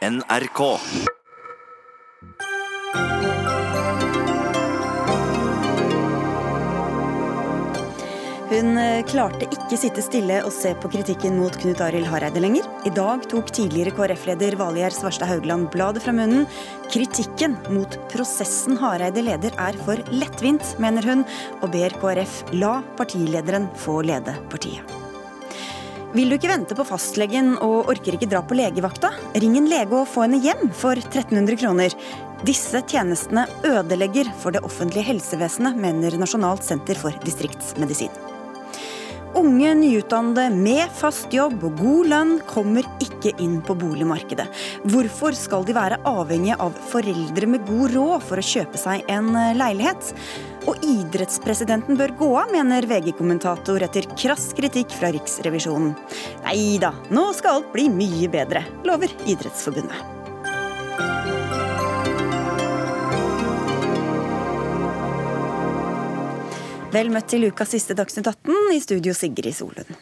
NRK. Hun eh, klarte ikke sitte stille og se på kritikken mot Knut Arild Hareide lenger. I dag tok tidligere KrF-leder Valgjerd Svarstad Haugland bladet fra munnen. Kritikken mot prosessen Hareide leder er for lettvint, mener hun, og ber KrF la partilederen få lede partiet. Vil du ikke vente på fastlegen og orker ikke dra på legevakta? Ring en lege og få henne hjem for 1300 kroner. Disse tjenestene ødelegger for det offentlige helsevesenet, mener Nasjonalt senter for distriktsmedisin. Unge nyutdannede med fast jobb og god lønn kommer ikke inn på boligmarkedet. Hvorfor skal de være avhengige av foreldre med god råd for å kjøpe seg en leilighet? Og idrettspresidenten bør gå av, mener VG-kommentator etter krass kritikk fra Riksrevisjonen. Nei da, nå skal alt bli mye bedre, lover Idrettsforbundet. Vel møtt til ukas siste Dagsnytt 18, i studio Sigrid Solund.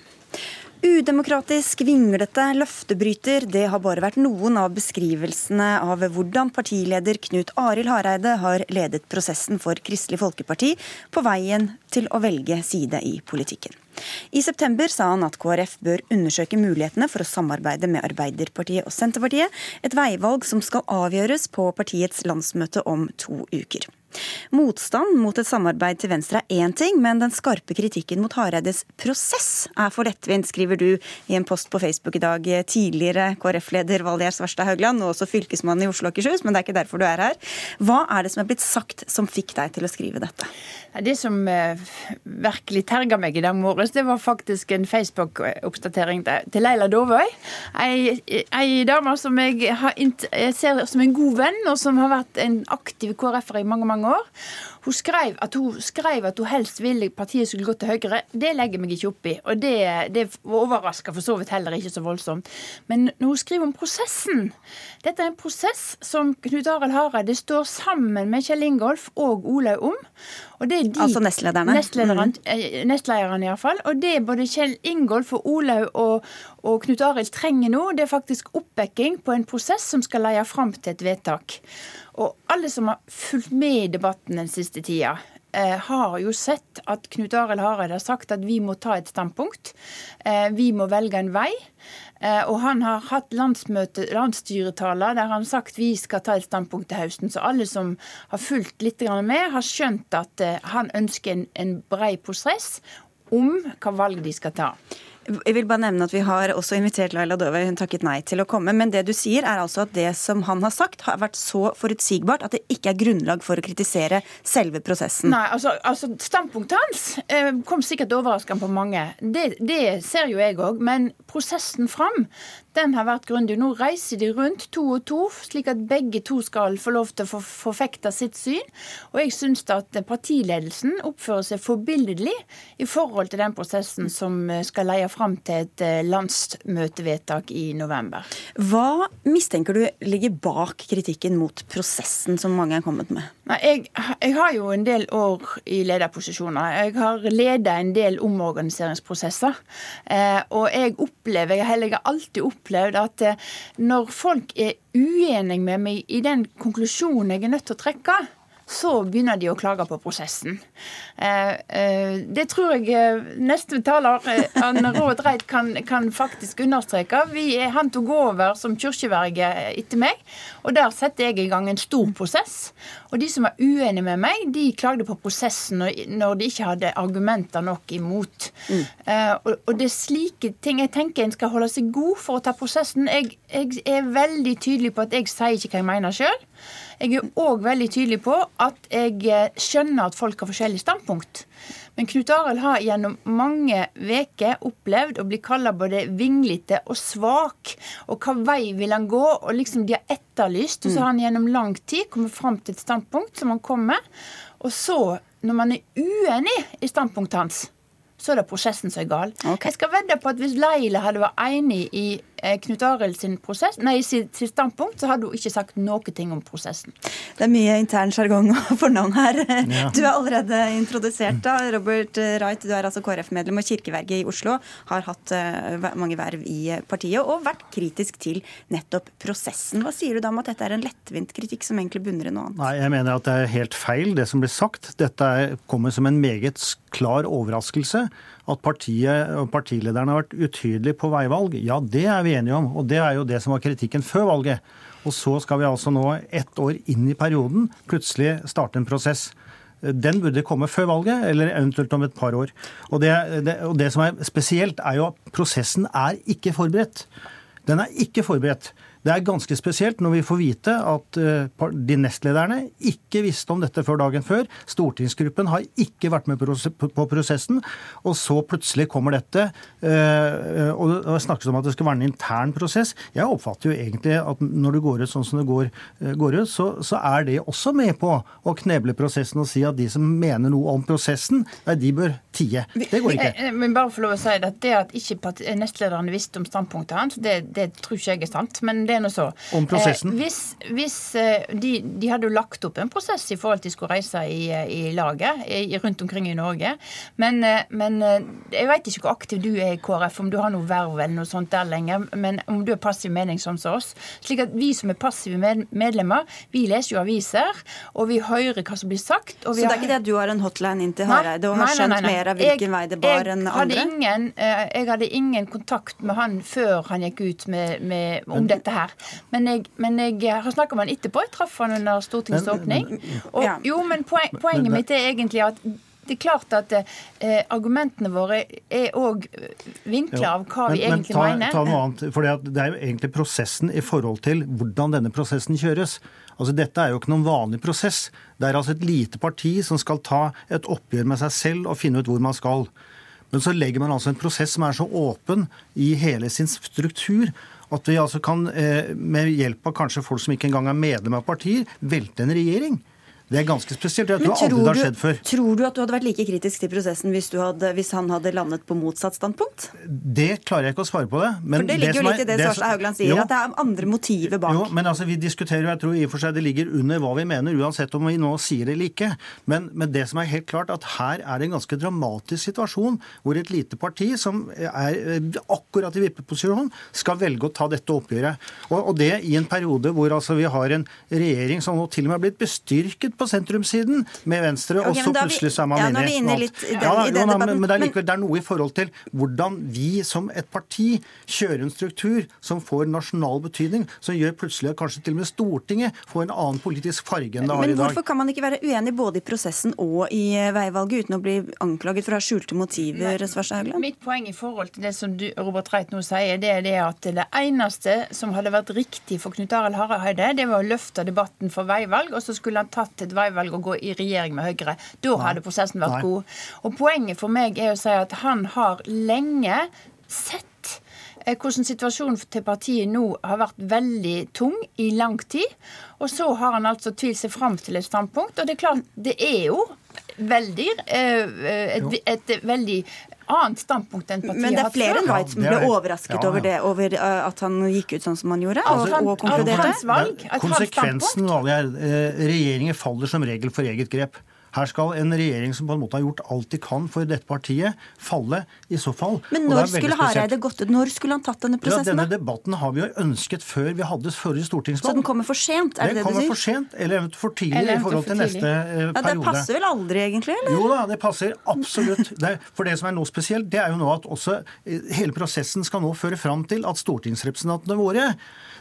Udemokratisk, vinglete, løftebryter, det har bare vært noen av beskrivelsene av hvordan partileder Knut Arild Hareide har ledet prosessen for Kristelig Folkeparti på veien til å velge side i politikken. I september sa han at KrF bør undersøke mulighetene for å samarbeide med Arbeiderpartiet og Senterpartiet, et veivalg som skal avgjøres på partiets landsmøte om to uker. Motstand mot et samarbeid til Venstre er én ting, men den skarpe kritikken mot Hareides prosess er for lettvint, skriver du i en post på Facebook i dag. Tidligere KrF-leder Valgjerd Svarstad Haugland, og også fylkesmann i Oslo og Akershus, men det er ikke derfor du er her. Hva er det som er blitt sagt som fikk deg til å skrive dette? Det som uh, virkelig terga meg i dag morges, det var faktisk en Facebook-oppdatering til Leila Dovøy. Ei, ei dame som jeg, har, jeg ser som en god venn, og som har vært en aktiv KrF-er i mange, mange mange år. Hun skrev at hun, skrev at hun helst ville partiet skulle gå til Høyre. Det legger meg ikke opp i, og det, det overrasker for så vidt heller ikke så voldsomt. Men når hun skriver om prosessen Dette er en prosess som Knut Arild Hareide står sammen med Kjell Ingolf og Olaug om. Og det er de, altså nestlederne? Nestlederen, mm. Eh, nestlederen iallfall. Og det både Kjell Ingolf og Olaug og, og Knut Arild trenger nå, det er faktisk oppbacking på en prosess som skal leie fram til et vedtak. Og alle som har fulgt med i debatten den siste tida, eh, har jo sett at Knut Arild Hareide har sagt at vi må ta et standpunkt. Eh, vi må velge en vei. Eh, og han har hatt landsstyretaler der han har sagt vi skal ta et standpunkt til høsten. Så alle som har fulgt litt med, har skjønt at han ønsker en, en brei prosess om hva valg de skal ta. Jeg vil bare nevne at Vi har også invitert Laila Dovøy, hun takket nei til å komme. Men det du sier er altså at det som han har sagt har vært så forutsigbart at det ikke er grunnlag for å kritisere selve prosessen. Nei, altså, altså Standpunktet hans eh, kom sikkert overraskende på mange. Det, det ser jo jeg òg. Men prosessen fram den har vært grundig. Nå reiser de rundt to og to, slik at begge to skal få lov til å forfekte sitt syn. Og jeg syns at partiledelsen oppfører seg forbilledlig i forhold til den prosessen som skal leie fram til et eh, landsmøtevedtak i november. Hva mistenker du ligger bak kritikken mot prosessen som mange er kommet med? Nei, jeg, jeg har jo en del år i lederposisjoner. Jeg har ledet en del omorganiseringsprosesser. Eh, og jeg opplever, jeg har alltid opplevd at eh, når folk er uenige med meg i den konklusjonen jeg er nødt til å trekke, så begynner de å klage på prosessen. Eh, eh, det tror jeg eh, neste taler, Anne Råd Reit, kan, kan, faktisk understreke. Vi han tok over som kirkeverge etter meg, og der setter jeg i gang en stor prosess. Og de som var uenige med meg, de klagde på prosessen når de ikke hadde argumenter nok imot. Mm. Og det er slike ting jeg tenker en skal holde seg god for å ta prosessen. Jeg, jeg er veldig tydelig på at jeg sier ikke hva jeg mener sjøl. Jeg er òg veldig tydelig på at jeg eh, skjønner at folk har forskjellige standpunkt. Men Knut Arild har gjennom mange uker opplevd å bli kalla både vinglete og svak. Og hva vei vil han gå? Og liksom de har etterlyst. Og så har han gjennom lang tid kommet fram til et standpunkt som han kom med. Og så, når man er uenig i standpunktet hans, så er det prosessen som er gal. Okay. Jeg skal vedde på at hvis Leila hadde vært enig i Knut Arild sin prosess, nei, sitt, standpunkt, så hadde hun ikke sagt noe ting om prosessen. Det er mye intern sjargong og fornavn her. Ja. Du er allerede introdusert. da. Robert Wright, du er altså KrF-medlem og kirkeverget i Oslo. Har hatt uh, mange verv i partiet og vært kritisk til nettopp prosessen. Hva sier du da om at dette er en lettvint kritikk som egentlig bunner i noe annet? Nei, Jeg mener at det er helt feil det som blir sagt. Dette kommer som en meget klar overraskelse. At partiet og partilederne har vært utydelige på veivalg, ja det er vi enige om. Og det er jo det som var kritikken før valget. Og så skal vi altså nå, ett år inn i perioden, plutselig starte en prosess. Den burde komme før valget, eller eventuelt om et par år. Og det, det, og det som er spesielt, er jo at prosessen er ikke forberedt. Den er ikke forberedt. Det er ganske spesielt når vi får vite at eh, de nestlederne ikke visste om dette før dagen før. Stortingsgruppen har ikke vært med på prosessen, og så plutselig kommer dette. Eh, og det snakkes om at det skal være en intern prosess. Jeg oppfatter jo egentlig at når det går ut sånn som det går, eh, går ut, så, så, er det også med på å kneble prosessen og si at de som mener noe om prosessen, nei, de bør tie. Det går ikke. Men bare for lov å si at det at ikke nestlederne visste om standpunktet hans, det, det tror ikke jeg er sant. men det er noe så. Om prosessen? Eh, hvis, hvis eh, de, de, hadde jo lagt opp en prosess i forhold til de skulle reise i, i laget i, rundt omkring i Norge. Men, eh, men eh, jeg vet ikke hvor aktiv du er i KrF, om du har noe verv eller noe sånt der lenger, men om du er passiv mening som oss. Slik at vi som er passive med, medlemmer, vi leser jo aviser, og vi hører hva som blir sagt. så det er har... ikke det at du har en hotline inn til Hareide og har skjønt mer av hvilken jeg, vei det bar enn andre? Ingen, jeg hadde ingen kontakt med han før han gikk ut med, med, om men, dette her. Men jeg, men jeg har snakka med han etterpå. Jeg traff han under Stortingets åpning. Og, jo, men poen, poenget mitt er egentlig at det er klart at eh, argumentene våre er òg vinkler av hva men, vi egentlig men ta, mener. Ta noe annet, for Det er jo egentlig prosessen i forhold til hvordan denne prosessen kjøres. Altså Dette er jo ikke noen vanlig prosess. Det er altså et lite parti som skal ta et oppgjør med seg selv og finne ut hvor man skal. Men så legger man altså en prosess som er så åpen i hele sin struktur at vi altså kan, eh, med hjelp av kanskje folk som ikke engang er medlem av partier, velte en regjering. Det er ganske spesielt. Jeg tror, tror aldri det har skjedd før. Tror du at du hadde vært like kritisk til prosessen hvis, hadde, hvis han hadde landet på motsatt standpunkt? Det klarer jeg ikke å svare på det. for det ligger det jo litt i det, det Svarstad Haugland sier, jo, at det er andre motiver bak. Jo, men altså, vi diskuterer jo, jeg tror i og for seg det ligger under hva vi mener, uansett om vi nå sier det eller ikke. Men, men det som er helt klart, at her er det en ganske dramatisk situasjon hvor et lite parti som er eh, akkurat i vippeposisjon, skal velge å ta dette oppgjøret. Og, og det i en periode hvor altså vi har en regjering som nå til og med har blitt bestyrket på sentrumssiden med Venstre, okay, og så plutselig så er man ja, inne i den, ja, i den jo, men, men det er likevel det er noe i forhold til hvordan vi som et parti kjører en struktur som får nasjonal betydning, som gjør plutselig at kanskje til og med Stortinget får en annen politisk farge enn det har men, i dag. Men hvorfor kan man ikke være uenig både i prosessen og i eh, veivalget uten å bli anklaget for å ha skjulte motiver? Svarstad Haugland? Mitt poeng i forhold til det som du, Robert Reit nå sier, det er det at det eneste som hadde vært riktig for Knut Arild Hareide, det var å løfte debatten for veivalg, og så skulle han tatt et veivalg å gå i regjering med Høyre. Da hadde prosessen vært Nei. god. Og Poenget for meg er å si at han har lenge sett hvordan situasjonen til partiet nå har vært veldig tung i lang tid. Og så har han altså tvilt seg fram til et standpunkt. Og det er klart, det er jo veldig eh, et, et, et veldig annet standpunkt enn partiet Men det er flere enn White som ble overrasket ja, ja. over det, over at han gikk ut sånn som han gjorde, altså, og, og konkluderte? Konsekvensen av det er regjeringer faller som regel for eget grep. Her skal en regjering som på en måte har gjort alt de kan for dette partiet, falle i så fall. Men når skulle Hareide gått ut? Når skulle han tatt denne prosessen? Ja, denne debatten har vi jo ønsket før vi hadde forrige stortingsvalg. Så den kommer for sent? er det det, det du sier? Den kommer for sent, eller eventuelt for tidlig eventuelt i forhold til neste eh, ja, periode. Det passer vel aldri, egentlig? eller? Jo da, det passer absolutt. Det, for det som er noe spesielt, det er jo nå at også eh, hele prosessen skal nå føre fram til at stortingsrepresentantene våre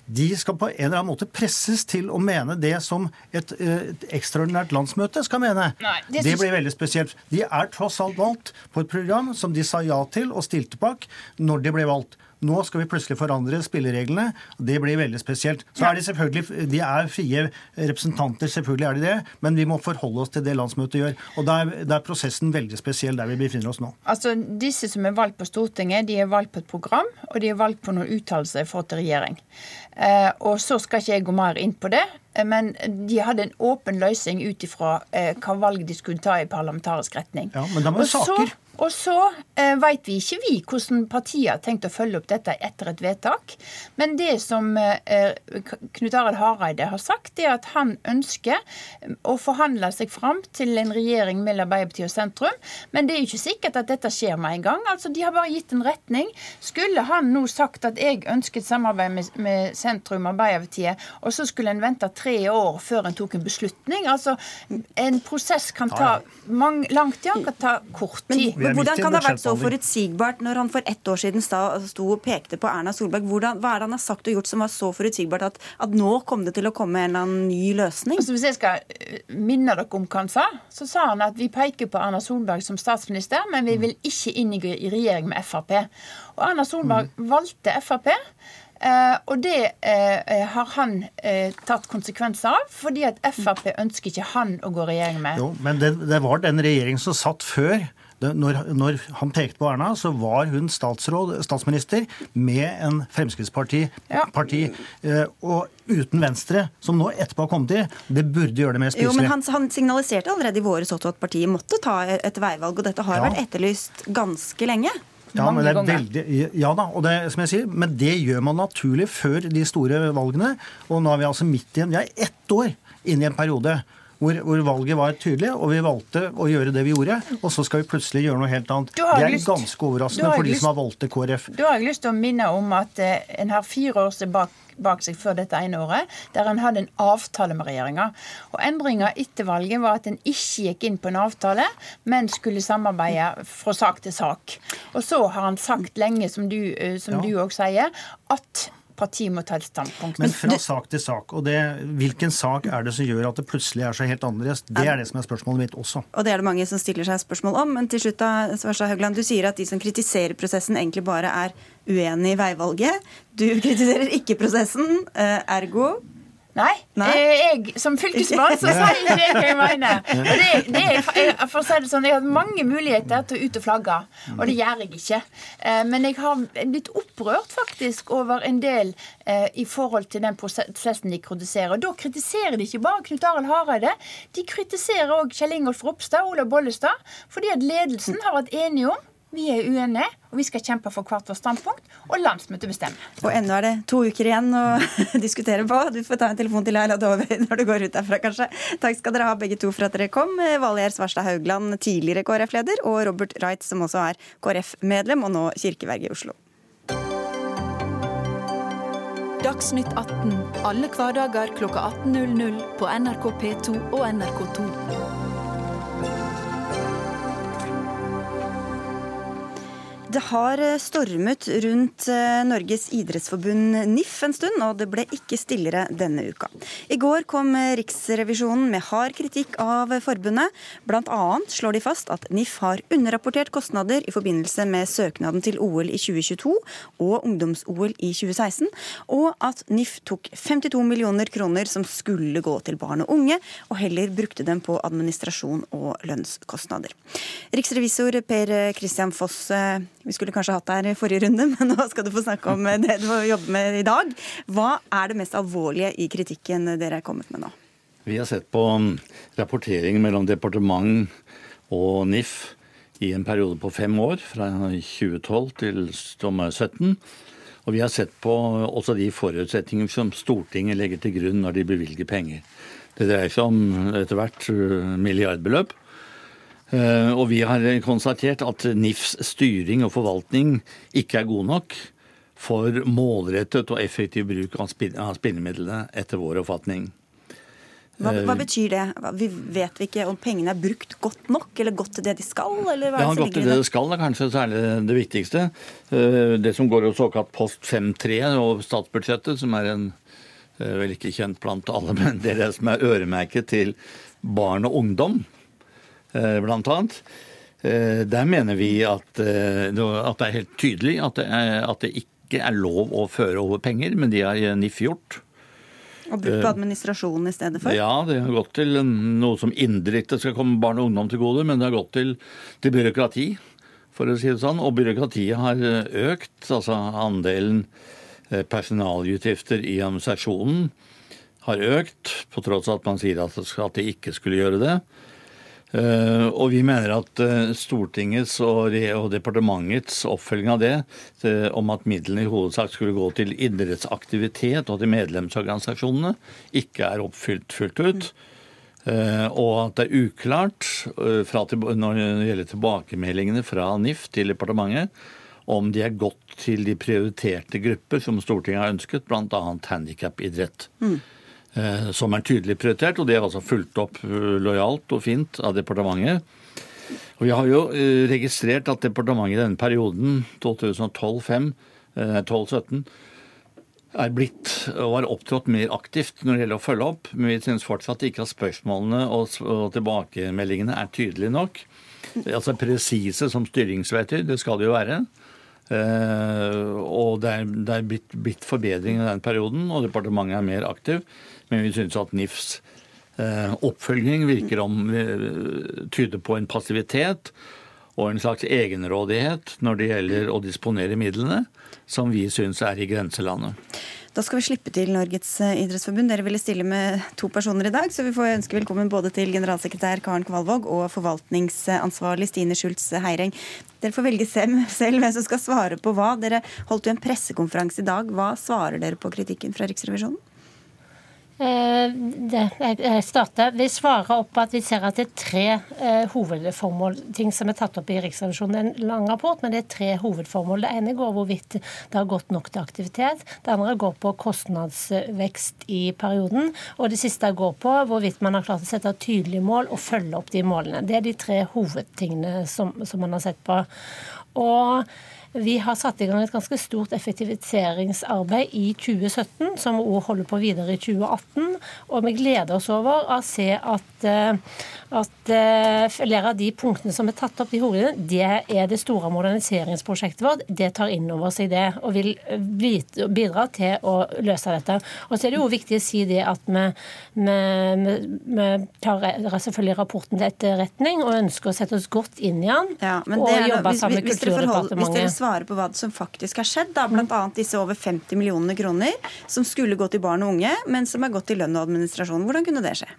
de skal på en eller annen måte presses til å mene det som et, eh, et ekstraordinært landsmøte skal mene. Nei, det, det, blir veldig spesielt. De er tross alt valgt på et program som de sa ja til og stilte bak når de ble valgt. Nå skal vi plutselig forandre spillereglene. Det blir veldig spesielt. Så er De selvfølgelig, de er frie representanter, selvfølgelig er de det, men vi må forholde oss til det landsmøtet gjør. Og Da er, prosessen veldig spesiell der vi befinner oss nå. Altså, Disse som er valgt på Stortinget, de er valgt på et program, og de er valgt på noen uttalelser i forhold til regjering. Eh, og Så skal ikke jeg gå mer inn på det, eh, men de hadde en åpen løsning ut ifra eh, hva valg de skulle ta i parlamentarisk retning. Ja, Men da må jo saker. Og så eh, vet vi ikke vi hvordan partiet har tenkt å følge opp dette etter et vedtak. Men det som eh, Knut Arild Hareide har sagt, er at han ønsker å forhandle seg fram til en regjering mellom Arbeiderpartiet og sentrum. Men det er jo ikke sikkert at dette skjer med en gang. Altså, De har bare gitt en retning. Skulle han nå sagt at jeg ønsket samarbeid med, med sentrum Arbeiderpartiet, og så skulle en vente tre år før en tok en beslutning? Altså, En prosess kan ta mange, lang tid, han kan ta kort tid. Men, men Hvordan kan det ha vært så forutsigbart når han for ett år siden sto og pekte på Erna Solberg? Hvordan, hva er det han har sagt og gjort som var så forutsigbart at, at nå kom det til å komme en eller annen ny løsning? Altså, hvis jeg skal eh, minne dere om hva han sa, så sa han at vi peker på Erna Solberg som statsminister, men vi vil ikke inn i regjering med Frp. Og Erna Solberg mm. valgte Frp. Uh, og det uh, har han uh, tatt konsekvenser av, fordi at Frp ønsker ikke han å gå regjering med. Jo, Men det, det var den regjeringen som satt før når, når, han pekte på Erna, så var hun statsminister med en Fremskrittsparti ja. parti, eh, og uten Venstre, som nå etterpå har kommet i. Det burde gjøre det mer spiselig. Jo, men han, han, signaliserte allerede i våres også at partiet måtte ta et veivalg, og dette har ja. vært etterlyst ganske lenge. Ja, men det er veldig, ja da, og det, som jeg sier, men det gjør man naturlig før de store valgene. Og nå er vi altså midt i en Vi er ett år inn i en periode hvor, hvor, valget var tydelig, og vi valgte å gjøre det vi gjorde. Og så skal vi plutselig gjøre noe helt annet. Det er lyst, ganske overraskende for de lyst, som har valgt det KrF. Du har lyst til å minne om at eh, en har fire år tilbake bak seg før dette ene året, der en hadde en avtale med regjeringa. Og Endringa etter valget var at en ikke gikk inn på en avtale, men skulle samarbeide fra sak til sak. Og så har han sagt lenge, som du òg ja. sier, at partiet må ta et standpunkt. Men fra sak til sak. Og det, hvilken sak er det som gjør at det plutselig er så helt annerledes? Det er det som er spørsmålet mitt også. Og det er det mange som stiller seg spørsmål om. Men til slutt, da, Svarstad Haugland, du sier at de som kritiserer prosessen, egentlig bare er uenig i veivalget. Du kritiserer ikke prosessen, eh, ergo Nei. Nei. Eh, jeg, som fylkesmann så sier jeg det jeg mener. Det, det er, for å si det sånn, Jeg har hatt mange muligheter til å ut og flagge, og det gjør jeg ikke. Eh, men jeg har blitt opprørt faktisk over en del eh, i forhold til den prosessen de kritiserer. Og Da kritiserer de ikke bare Knut Arild Hareide, de kritiserer òg Kjell Ingolf Ropstad og Olav Bollestad, fordi at ledelsen har vært enige om vi er uenige, og vi skal kjempe for hvert vårt standpunkt. Og landsmøtet bestemmer. Og ennå er det to uker igjen å diskutere på. Du får ta en telefon til Leila Dove når du går ut derfra, kanskje. Takk skal dere ha begge to for at dere kom. Valgjerd Svarstad Haugland, tidligere KrF-leder, og Robert Wright, som også er KrF-medlem og nå kirkeverge i Oslo. Dagsnytt 18 alle hverdager klokka 18.00 på NRK P2 og NRK2. Det har eh, stormet rundt eh, Norges idrettsforbund NIF en stund, og det ble ikke stillere denne uka. I går kom eh, Riksrevisjonen med hard kritikk av forbundet. Annet slår de fast at NIF har underrapportert kostnader i forbindelse med søknaden til OL i 2022 og ungdoms-OL i 2016, og at NIF tok 52 millioner kroner som skulle gå til barn og unge, og heller brukte dem på administrasjon og lønnskostnader. Riksrevisor Per Christian Foss, vi skulle kanskje hatt deg her i forrige runde, men nå skal du få snakke om det du jobber med i dag. Hva er det mest alvorlige i kritikken dere er kommet med nå? Vi har sett på um, rapportering mellom departement og NIF i en periode på fem år, fra 2012 til 2017. Og vi har sett på også de forutsetninger som Stortinget legger til grunn når de bevilger penger. Det dreier seg om etter hvert uh, milliardbeløp. Eh, og vi har konstatert at NIFs styring og forvaltning ikke er god nok for målrettet og effektiv bruk av spillemidlene, etter vår oppfatning. Hva, hva, eh, betyr det? Vi vet vi ikke om pengene er brukt godt nok, eller godt til det de skal? Eller hva ja, godt til det de skal er kanskje særlig det viktigste. Eh, det som går i såkalt post 5.3 og statsbudsjettet, som er en vel ikke kjent blant alle, men det er det som er øremerket til barn og ungdom. Eh, blant annet. Eh, der mener vi at, eh, at, det er helt tydelig at det, er, at det, ikke er lov å føre over penger, men de har NIF gjort. Og brukt på administrasjonen i stedet for? Ja, det har gått til noe som indirekte skal komme barn og ungdom til gode, men det har gått til, til byråkrati, for å si det sånn. Og byråkratiet har økt, altså andelen personalutgifter i administrasjonen har økt, på tross av at man sier at det ikke skulle gjøre det. Uh, og vi mener at uh, Stortingets og, departementets oppfølging av det, uh, om at midlene i hovedsak skulle gå til idrettsaktivitet og til medlemsorganisasjonene, ikke er oppfylt fullt ut. og at det er uklart når det gjelder tilbakemeldingene fra NIF til departementet, om de er gått til de prioriterte grupper som Stortinget har ønsket, bl.a. handikapidrett. Mm. Eh, som er tydelig prioritert, og det er altså fulgt opp eh, lojalt og fint av departementet. Og Vi har jo eh, registrert at departementet i denne perioden, 2012-2017, er blitt og har opptrådt mer aktivt når det gjelder å følge opp. Men vi synes fortsatt ikke at spørsmålene og, tilbakemeldingene er tydelige nok. Altså presise som styringsverktøy, det skal det jo være. og det er, blitt, forbedring i den perioden, og departementet er mer aktiv. Men vi syns at NIFs eh, oppfølging virker om eh, tyder på en passivitet og en slags egenrådighet når det gjelder å disponere midlene, som vi syns er i grenselandet. Da skal vi slippe til Norges eh, idrettsforbund. Dere ville stille med to personer i dag, så vi får ønske velkommen både til generalsekretær Karen Kvalvåg og forvaltningsansvarlig Stine Schultz Heireng. Dere får velge selv hvem som skal svare på hva. Dere holdt jo en pressekonferanse i dag. Hva svarer dere på kritikken fra Riksrevisjonen? Eh, jeg starter. Vi svarer opp at vi ser at det er tre eh, hovedformål, ting som er tatt opp i Riksrevisjonen. Det er en lang rapport, men det er tre hovedformål. Det ene går hvorvidt det har gått nok til aktivitet. Det andre går på kostnadsvekst i perioden. Og det siste går på hvorvidt man har klart å sette tydelige mål og følge opp de målene. Det er de tre hovedtingene som, som man har sett på. Og vi har satt i gang et ganske stort effektiviseringsarbeid i 2017, som også holder på videre i 2018. Og vi gleder oss over å se at, eh, at eh, flere av de punktene som er tatt opp i hovedene, det er det store moderniseringsprosjektet vårt. Det tar inn over seg det og vil bidra til å løse dette. Og så er det jo viktig å si det at vi, vi, vi tar selvfølgelig rapporten til etterretning og ønsker å sette oss godt inn i den ja, og jobbe sammen med Kulturdepartementet svare på hva som faktisk har skjedd. da, Bl.a. disse over 50 millionene kroner som skulle gå til barn og unge, men som er gått til lønn og administrasjon. Hvordan kunne det skje?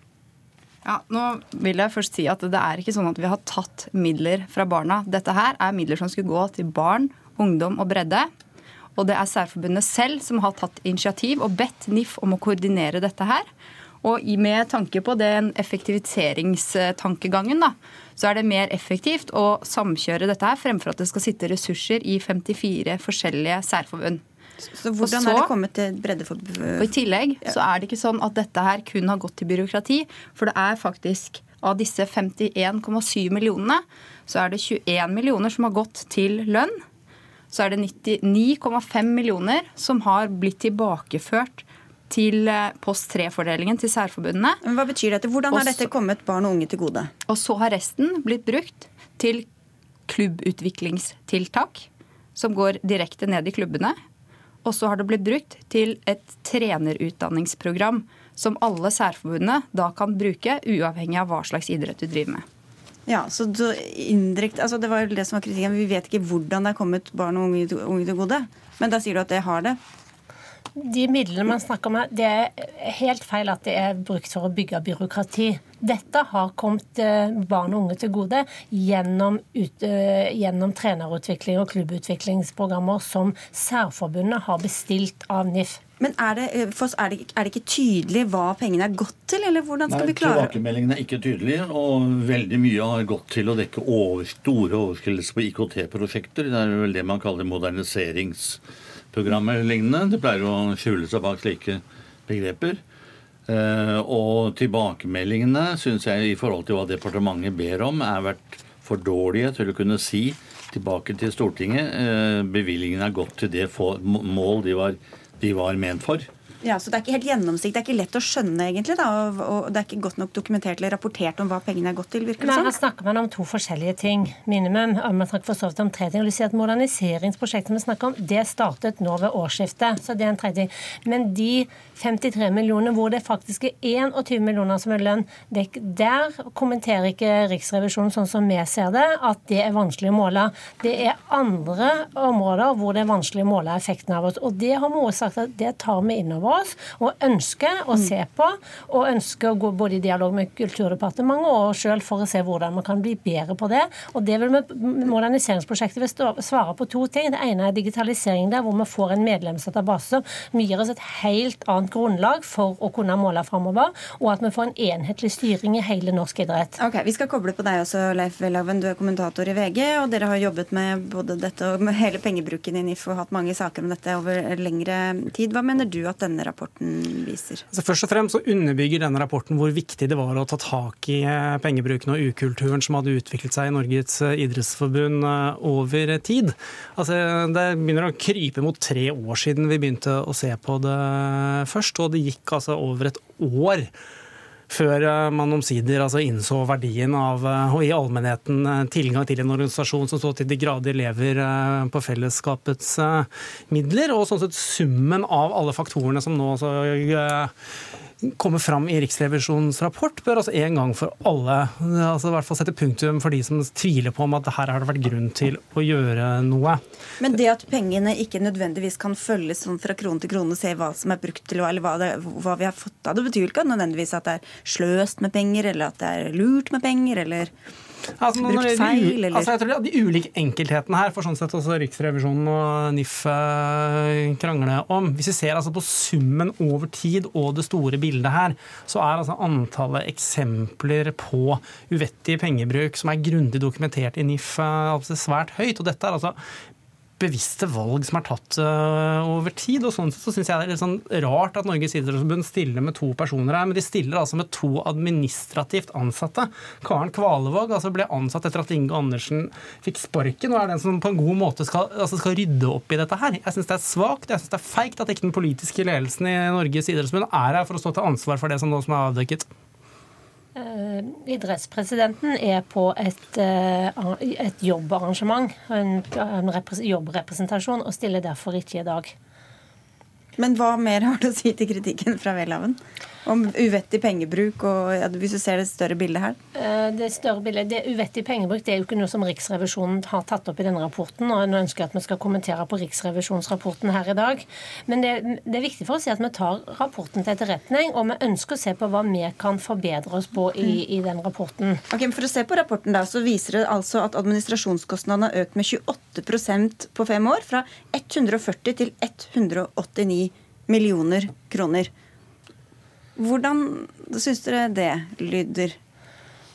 Ja, nå vil jeg først si at Det er ikke sånn at vi har tatt midler fra barna. Dette her er midler som skulle gå til barn, ungdom og bredde. Og det er Særforbundet selv som har tatt initiativ og bedt NIF om å koordinere dette her. Og med tanke på den effektiviseringstankegangen, da, så er det mer effektivt å samkjøre dette her fremfor at det skal sitte ressurser i 54 forskjellige særforbund. Så hvordan så, er det kommet til breddeforbund? Og I tillegg så er det ikke sånn at dette her kun har gått til byråkrati. For det er faktisk av disse 51,7 millionene, så er det 21 millioner som har gått til lønn. Så er det 99,5 millioner som har blitt tilbakeført til eh, post 3-fordelingen til særforbundene. Men Hva betyr dette? Hvordan har dette kommet barn og unge til gode? Og så har resten blitt brukt til klubbutviklingstiltak, som går direkte ned i klubbene. Og så har det blitt brukt til et trenerutdanningsprogram som alle særforbundene da kan bruke, uavhengig av hva slags idrett du driver med. Ja, så indirekt, altså Det var jo det som var kritikken. Vi vet ikke hvordan det er kommet barn og unge til gode. Men da sier du at det har det? De midlene man snakker om her, det er helt feil at det er brukt for å bygge byråkrati. Dette har kommet eh, barn og unge til gode gjennom, ut, eh, gjennom trenerutvikling og klubbutviklingsprogrammer som Særforbundet har bestilt av NIF. Men er det, eh, Foss, er, det, er det, ikke tydelig hva pengene er gått til, eller hvordan skal Nei, vi klare Tilbakemeldingene er ikke tydelige, og veldig mye har gått til å dekke over, store overskridelser på IKT-prosjekter. Det er vel det man kaller moderniserings programmer lignende. Det pleier å skjule seg bak slike begreper. Eh, og tilbakemeldingene syns jeg i forhold til hva departementet ber om, er vært for dårlige til å kunne si tilbake til Stortinget eh, bevilgningene er gått til det mål de var, de var ment for. Ja, Så det er ikke helt gjennomsikt, det er ikke lett å skjønne, egentlig? da, og, og Det er ikke godt nok dokumentert eller rapportert om hva pengene er gått til? virker det som? Her snakker man om to forskjellige ting, minimum. Man snakker for så vidt om tre ting. og du sier at Moderniseringsprosjektet vi snakker om, det startet nå ved årsskiftet. så det er en tredje ting. Men de 53 millioner hvor det faktisk er 21 millioner som er lønn, det, der kommenterer ikke Riksrevisjonen sånn som vi ser det, at det er vanskelig å måle. Det er andre områder hvor det er vanskelig å måle effekten av oss. Og det har vi også sagt at det tar vi innover oss og ønsker å se på, og ønsker å gå både i dialog med Kulturdepartementet og sjøl for å se hvordan man kan bli bedre på det. Og det vil vi, Moderniseringsprosjektet vil svare på to ting. Det ene er digitalisering der, hvor vi får en medlemsdatabase som gir oss et helt annet grunnlag for å kunne måle framover, og at vi får en enhetlig styring i hele norsk idrett. Ok, Vi skal koble på deg også, Leif Welhaven. Du er kommentator i VG, og dere har jobbet med både dette og med hele pengebruken i NIF og hatt mange saker om dette over lengre tid. Hva mener du at denne rapporten viser? Altså først og fremst så underbygger denne rapporten hvor viktig det var å ta tak i eh, pengebruken og ukulturen som hadde utviklet seg i Norges eh, idrettsforbund eh, over tid. Altså, det begynner å krype mot tre år siden vi begynte å se på det først, og det gikk altså over et år før man omsider altså innså verdien av og i allmennheten tilgang til en organisasjon som så til de grader lever på fellesskapets midler. Og sånn sett summen av alle faktorene som nå altså kommer fram i Riksrevisjonens rapport, bør altså en gang for alle altså i hvert fall sette punktum for de som tviler på om at her har det vært grunn til å gjøre noe. Men det at pengene ikke nødvendigvis kan følges sånn fra krone til krone, se hva som er brukt til eller hva, det, hva vi har fått av det, betyr ikke nødvendigvis at det er sløst med penger, eller at det er lurt med penger, eller Altså, Brukt feil, eller? Altså, jeg tror De ulike enkelthetene her får sånn sett også Riksrevisjonen og NIF eh, krangle om. Hvis vi ser altså på summen over tid og det store bildet her, så er altså antallet eksempler på uvettig pengebruk som er grundig dokumentert i NIF, eh, altså svært høyt. og dette er altså bevisste valg som er tatt uh, over tid. og sånn så synes jeg det er litt sånn rart at Norges idrettsforbund stiller med to personer her, men de stiller altså med to administrativt ansatte. Karen Kvalevåg altså ble ansatt etter at Inge Andersen fikk sparken, og er den som på en god måte skal, altså skal rydde opp i dette her. Jeg syns det er svakt, jeg syns det er feigt at ikke den politiske ledelsen i Norges idrettsforbund er her for å stå til ansvar for det som som er avdekket. Uh, idrettspresidenten er på et, uh, et jobbarrangement, en, en jobbrepresentasjon, og stiller derfor ikke i dag. Men hva mer har du å si til kritikken fra Welhaven? Om uvettig pengebruk, og ja, hvis du ser det større bildet her? Eh, det større bildet, det Uvettig pengebruk det er jo ikke noe som Riksrevisjonen har tatt opp i denne rapporten. og Nå ønsker jeg at vi skal kommentere på Riksrevisjonsrapporten her i dag. Men det, det er viktig for si at vi tar rapporten til etterretning, og vi ønsker å se på hva vi kan forbedre oss på i, i den rapporten. Ok, men For å se på rapporten, da, så viser det altså at administrasjonskostnadene har økt med 28% på fem år. Fra 140 til 189 millioner kroner. Hvordan syns dere det lyder?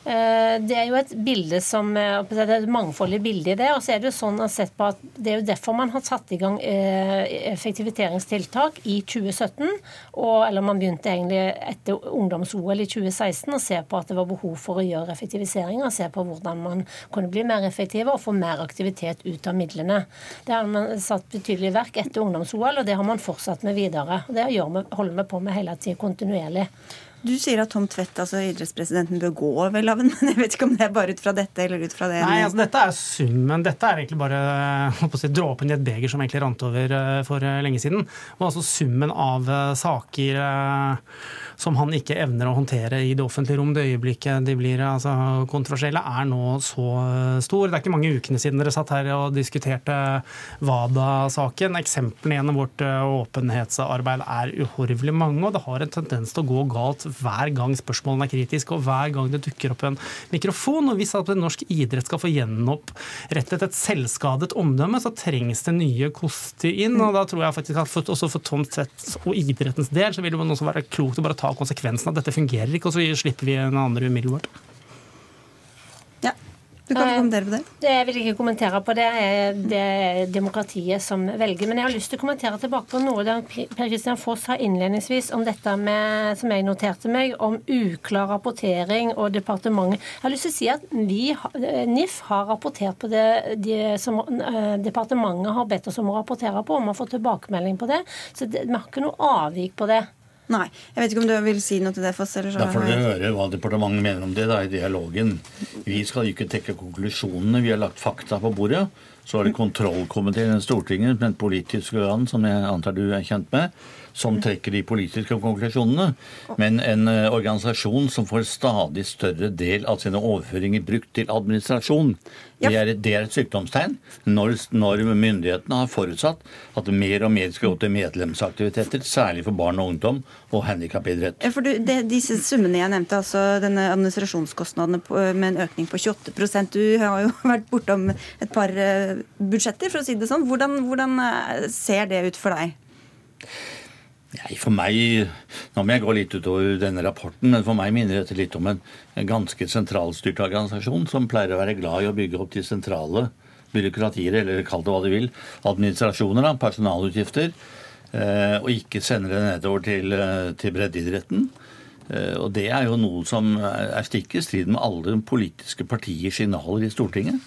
Eh, det er jo et bilde som, eh, det er et mangfoldig bilde i det. og så er Det jo sånn sett på at det er jo derfor man har satt i gang effektiviteringstiltak i 2017. Og, eller man begynte egentlig etter ungdoms-OL i 2016 å se på at det var behov for å gjøre effektiviseringer. Se på hvordan man kunne bli mer effektive og få mer aktivitet ut av midlene. Det har man satt betydelig i verk etter ungdoms-OL, og det har man fortsatt med videre. og Det holder vi på med hele tiden kontinuerlig. Du sier at Tom Tvedt, altså idrettspresidenten, bør gå, vel, men jeg vet ikke om det er bare ut fra dette eller ut fra det? Nei, altså dette er summen. Dette er egentlig bare si, dråpen i et beger som egentlig rant over eh, for eh, lenge siden. Og altså summen av eh, saker som han ikke evner å håndtere i det offentlige rom det øyeblikket de blir altså, kontroversielle, er nå så stor. Det er ikke mange ukene siden dere satt her og diskuterte WADA-saken. Eksemplene gjennom vårt åpenhetsarbeid er uhorvelig mange, og det har en tendens til å gå galt hver gang spørsmålene er kritiske, og hver gang det dukker opp en mikrofon. Og hvis at norsk idrett skal få gjenopprettet et selvskadet omdømme, så trengs det nye koster inn. Og da tror jeg faktisk at også for Tom Tvedt og idrettens del så vil det også være klokt å bare ta konsekvensen av at dette fungerer ikke, og så slipper vi en andre umiddelbart. Du kan kommentere på det. det. Jeg vil ikke kommentere på det. Det er demokratiet som velger. Men jeg har lyst til å kommentere tilbake på noe der Per Christian Foss sa innledningsvis om dette med, som jeg noterte meg, om uklar rapportering og departementet. Jeg har lyst til å si at vi, NIF har rapportert på det de, som uh, departementet har bedt oss om å rapportere på, og vi har fått tilbakemelding på det. Så det, vi har ikke noe avvik på det. Nei. Jeg vet ikke om du vil si noe til det, Foss? Eller så da får dere høre hva departementet mener om det da, i dialogen. Vi skal ikke trekke konklusjonene. Vi har lagt fakta på bordet. Så er det kontrollkomiteen i Stortinget, med et politisk organ som jeg antar du er kjent med, som trekker de politiske konklusjonene. Men en eh, organisasjon som får stadig større del av sine overføringer brukt til administrasjon, det er, det er et sykdomstegn når, når, myndighetene har forutsatt at mer og mer skal gå til medlemsaktiviteter, særlig for barn og ungdom og handikapidrett. Ja, for du, det, disse summene jeg nevnte, altså denne administrasjonskostnadene med en økning på 28% Du har jo vært bortom et par eh, budsjetter, for å si det sånn. Hvordan, hvordan eh, ser det ut for deg? Nei, for meg, Nå må jeg gå litt utover denne rapporten, men for meg minner dette litt om en, ganske sentralstyrt organisasjon som pleier å være glad i å bygge opp de sentrale byråkratier, eller kall det hva de vil, administrasjoner, da, personalutgifter, eh, og ikke sender det nedover til, eh, til breddeidretten. Og Det er jo noe som er stikk i strid med alle politiske partiers signaler i Stortinget.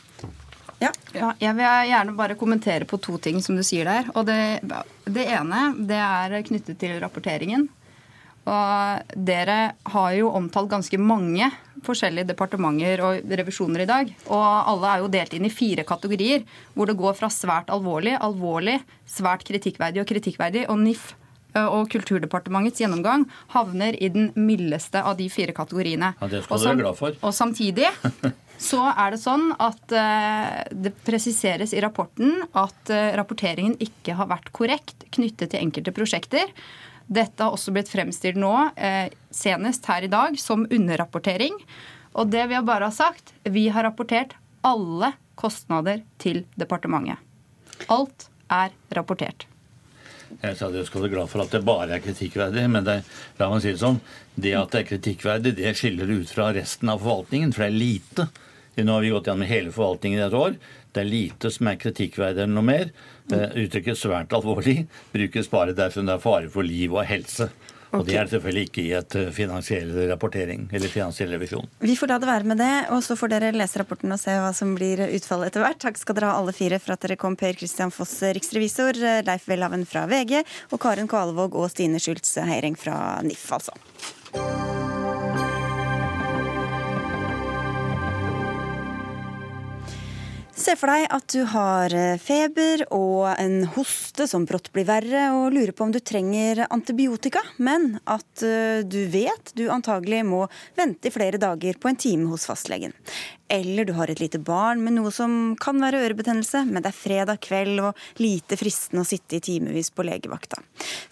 Ja. ja. Jeg vil gjerne bare kommentere på to ting som du sier der. Og det, det ene det er knyttet til rapporteringen. Og dere har jo omtalt ganske mange forskjellige departementer og revisjoner i dag. Og alle er jo delt inn i fire kategorier, hvor det går fra svært alvorlig, alvorlig, svært kritikkverdig og kritikkverdig. Og NIF og Kulturdepartementets gjennomgang havner i den mildeste av de fire kategoriene. Ja, Det skal du være glad for. Og samtidig så er det sånn at uh, det presiseres i rapporten at uh, rapporteringen ikke har vært korrekt knyttet til enkelte prosjekter. Dette har også blitt fremstilt nå, uh, senest her i dag, som underrapportering. Og det vi har bare sagt, vi har rapportert alle kostnader til departementet. Alt er rapportert. Jeg sa det skal være glad for at det bare er kritikkverdig, men det, la meg si det sånn, det at det er kritikkverdig, det skiller ut fra resten av forvaltningen, for det er lite nå har vi gått gjennom hele forvaltningen i et år. Det er lite som er kritikkverdig eller noe mer. Uttrykket 'svært alvorlig' brukes bare dersom det er fare for liv og helse. Og Det er selvfølgelig ikke i et eh, finansiell rapportering eller finansiell revisjon. Vi får la det være med det, og så får dere lese rapporten og se hva som blir utfallet etter hvert. Takk skal dere ha alle fire for at dere kom, Per Christian Foss, riksrevisor, Leif Welhaven fra VG, og Karen Kvalvåg og Stine Schultz Heiring fra NIF, altså. Se for deg at du har eh, feber og en hoste som brått blir verre, og lurer på om du trenger antibiotika, men at eh, du vet du antagelig må vente i flere dager på en time hos fastlegen. Eller du har et lite barn med noe som kan være ørebetennelse, men det er fredag kveld og lite fristende å sitte i timevis på legevakta.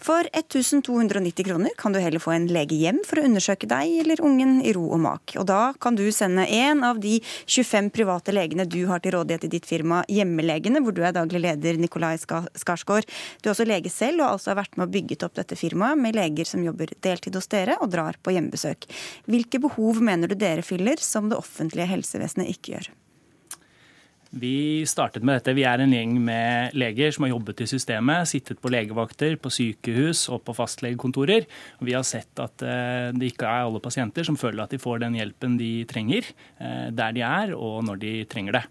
For 1290 kroner kan du heller få en lege hjem for å undersøke deg eller ungen i ro og mak. Og da kan du sende en av de 25 private legene du har til rådighet i ditt firma, Hjemmelegene, hvor du er daglig leder, Nikolai Skarsgård. Du er også lege selv og altså har vært med og bygget opp dette firmaet med leger som jobber deltid hos dere og drar på hjemmebesøk. Hvilke behov mener du dere fyller som det offentlige helsevesenet ikke gjør? Vi startet med dette. Vi er en gjeng med leger som har jobbet i systemet, sittet på legevakter, på sykehus og på fastlegekontorer. Vi har sett at eh, det ikke er alle pasienter som føler at de får den hjelpen de trenger, eh, der de er og når de trenger det.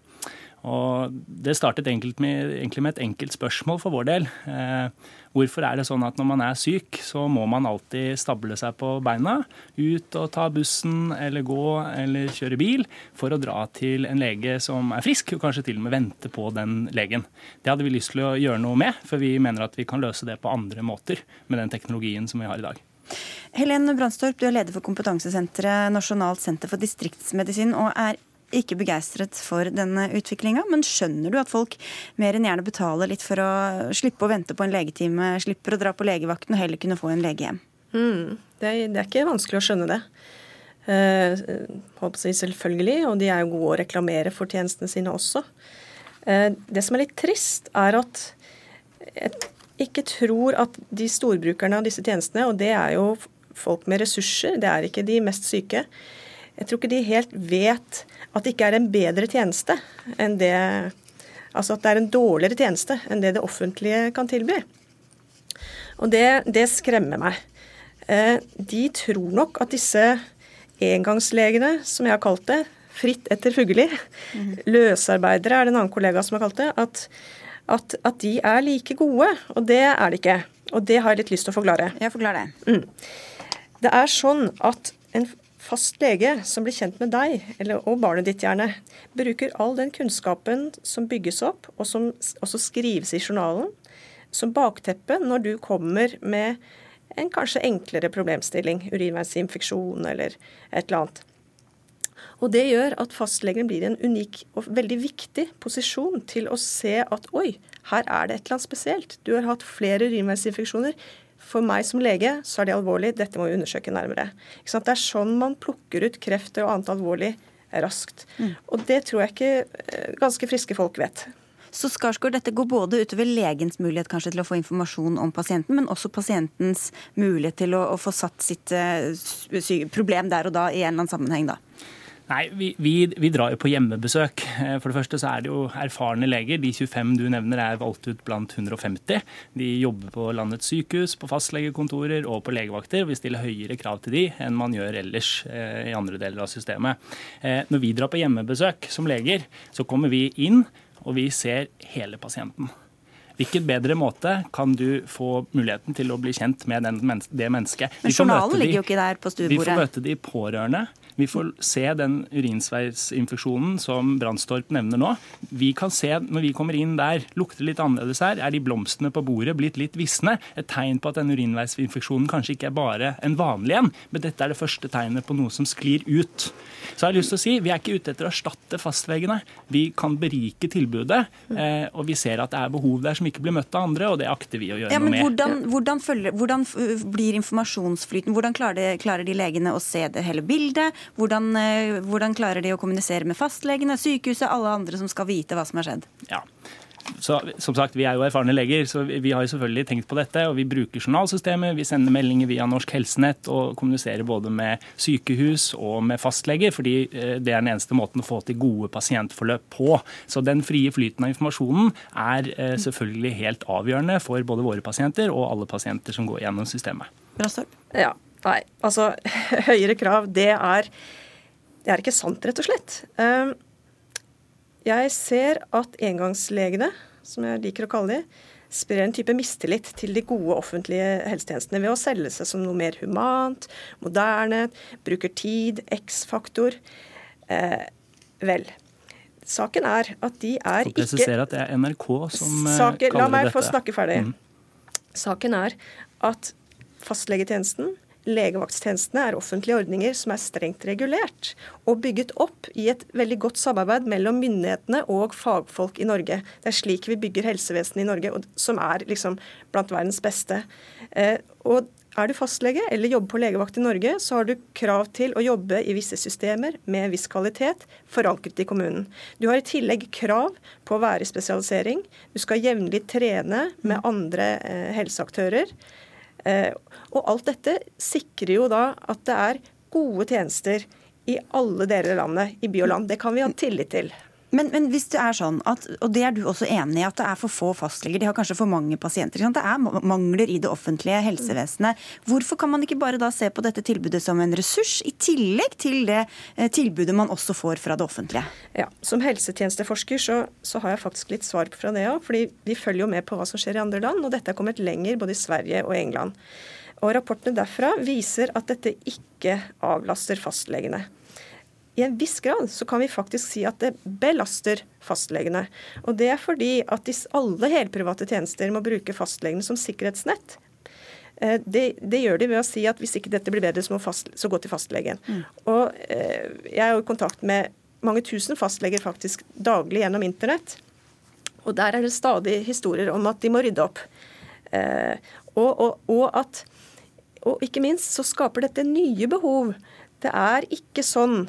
Og Det startet egentlig med, egentlig med, et enkelt spørsmål for vår del. Eh, hvorfor er det sånn at når man er syk, så må man alltid stable seg på beina, ut og ta bussen eller gå eller kjøre bil for å dra til en lege som er frisk, og kanskje til og med vente på den legen. Det hadde vi lyst til å gjøre noe med, for vi mener at vi kan løse det på andre måter med den teknologien som vi har i dag. Helen Brandstorp, du er leder for kompetansesenteret Nasjonalt senter for distriktsmedisin og er ikke begeistret for denne utviklinga, men skjønner du at folk mer enn gjerne betaler litt for å slippe å vente på en legetime, slipper å dra på legevakten og heller kunne få en lege hjem? Mm, det, er, det, er, ikke vanskelig å skjønne det. Uh, selvfølgelig, og de er jo gode å reklamere for tjenestene sine også. Eh, det som er litt trist, er at jeg ikke tror at de storbrukerne av disse tjenestene, og det er jo folk med ressurser, det er ikke de mest syke, jeg tror ikke de helt vet at det ikke er en bedre tjeneste enn det Altså at det er en dårligere tjeneste enn det det offentlige kan tilby. Og det, det skremmer meg. Eh, de tror nok at disse engangslegene, som jeg har kalt det, fritt etter Fugelli, mm. løsarbeidere er det en annen kollega som har kalt det, at, at, at, de er like gode. Og det er de ikke. Og det har jeg litt lyst til å forklare. Jeg forklarer det. Mm. Det er sånn at en fast lege som blir kjent med deg, eller, og barnet ditt gjerne, bruker all den kunnskapen som bygges opp, og som også skrives i journalen, som bakteppe når du kommer med en kanskje enklere problemstilling, urinveisinfeksjon eller et eller annet. Og Det gjør at fastlegen blir en unik og veldig viktig posisjon til å se at oi, her er det et eller annet spesielt. Du har hatt flere urinveisinfeksjoner. For meg som lege så er det alvorlig, dette må vi undersøke nærmere. Det er sånn man plukker ut kreft og annet alvorlig raskt. Mm. Og det tror jeg ikke eh, ganske friske folk vet. Så Skarsgård, dette går både utover legens mulighet kanskje til å få informasjon om pasienten, men også pasientens mulighet til å, å få satt sitt uh, problem der og da i en eller annen sammenheng, da? Nei, vi, vi, vi, drar jo på hjemmebesøk. Eh, for det første så er det jo erfarne leger. De 25 du nevner er valgt ut blant 150. De jobber på landets sykehus, på fastlegekontorer og på legevakter. Vi stiller høyere krav til de enn man gjør ellers eh, i andre deler av systemet. Eh, når vi drar på hjemmebesøk som leger, så kommer vi inn og vi ser hele pasienten. Hvilken bedre måte kan du få muligheten til å bli kjent med den, det mennesket? Men journalen ligger jo ikke der på stuebordet. Vi får møte de pårørende. Vi får se den urinsveisinfeksjonen som Brandstorp nevner nå. Vi kan se når vi kommer inn der, lukter litt annerledes her. Er de blomstene på bordet blitt litt visne? Et tegn på at den urinveisinfeksjonen kanskje ikke er bare en vanlig en, men dette er det første tegnet på noe som sklir ut. Så jeg har lyst til å si, Vi er ikke ute etter å erstatte fastlegene. Vi kan berike tilbudet. Eh, og vi ser at det er behov der som ikke blir møtt av andre, og det akter vi å gjøre ja, noe med. Hvordan, hvordan, følger, hvordan, blir informasjonsflyten? Hvordan klarer de, klarer de legene å se det hele bildet? Hvordan, eh, hvordan, klarer de å kommunisere med fastlegene, sykehuset, alle andre som skal vite hva som har skjedd? Ja. Så, som sagt, Vi er jo erfarne leger, så vi har jo selvfølgelig tenkt på dette. og Vi bruker journalsystemet, vi sender meldinger via Norsk Helsenett og kommuniserer både med sykehus og med fastleger, fordi eh, det er den eneste måten å få til gode pasientforløp på. Så Den frie flyten av informasjonen er eh, selvfølgelig helt avgjørende for både våre pasienter og alle pasienter som går gjennom systemet. Ja, Nei, altså høyere krav, det er, det er ikke sant, rett og slett. Ehm, jeg ser at engangslegene, som jeg liker å kalle de, sprer en type mistillit til de gode offentlige helsetjenestene ved å selge seg som noe mer humant, moderne, bruker tid, X-faktor. Eh, vel. Saken er at de er ikke Presisere at det er NRK som eh, saken, kaller dette. La meg få snakke ferdig. Mm. Saken er at fastlegetjenesten Legevakttjenestene er offentlige ordninger som er strengt regulert og bygget opp i et veldig godt samarbeid mellom myndighetene og fagfolk i Norge. Det er slik vi bygger helsevesenet i Norge, som er liksom blant verdens beste. Eh, og er du fastlege eller jobber på legevakt i Norge, så har du krav til å jobbe i visse systemer med viss kvalitet, forankret i kommunen. Du har i tillegg krav på å være i spesialisering. Du skal jevnlig trene med andre eh, helseaktører. Eh, og alt dette sikrer jo da at det er gode tjenester i alle deler av landet, i by og land. Det kan vi ha tillit til. Men, men, hvis det er sånn, at, og det er du også enig i, at det er for få fastleger, de har kanskje for mange pasienter, det er mangler i det offentlige helsevesenet. Hvorfor kan man ikke bare da se på dette tilbudet som en ressurs, i tillegg til det eh, tilbudet man også får fra det offentlige? Ja, Som helsetjenesteforsker så, så har jeg faktisk litt svar fra det òg. fordi vi følger jo med på hva som skjer i andre land, og dette er kommet lenger både i Sverige og England. Og Rapportene derfra viser at dette ikke avlaster fastlegene i en viss grad så kan vi faktisk si at det belaster fastlegene. Og det er fordi at alle helprivate tjenester må bruke fastlegene som sikkerhetsnett. Eh, det, det, gjør de ved å si at hvis ikke dette blir bedre, så må fast, så gå til fastlegen. Mm. Og eh, Jeg er jo i kontakt med mange tusen fastleger faktisk daglig gjennom internett. Og der er det stadig historier om at de må rydde opp. Eh, og, og, og, at, og ikke minst så skaper dette nye behov. Det er ikke sånn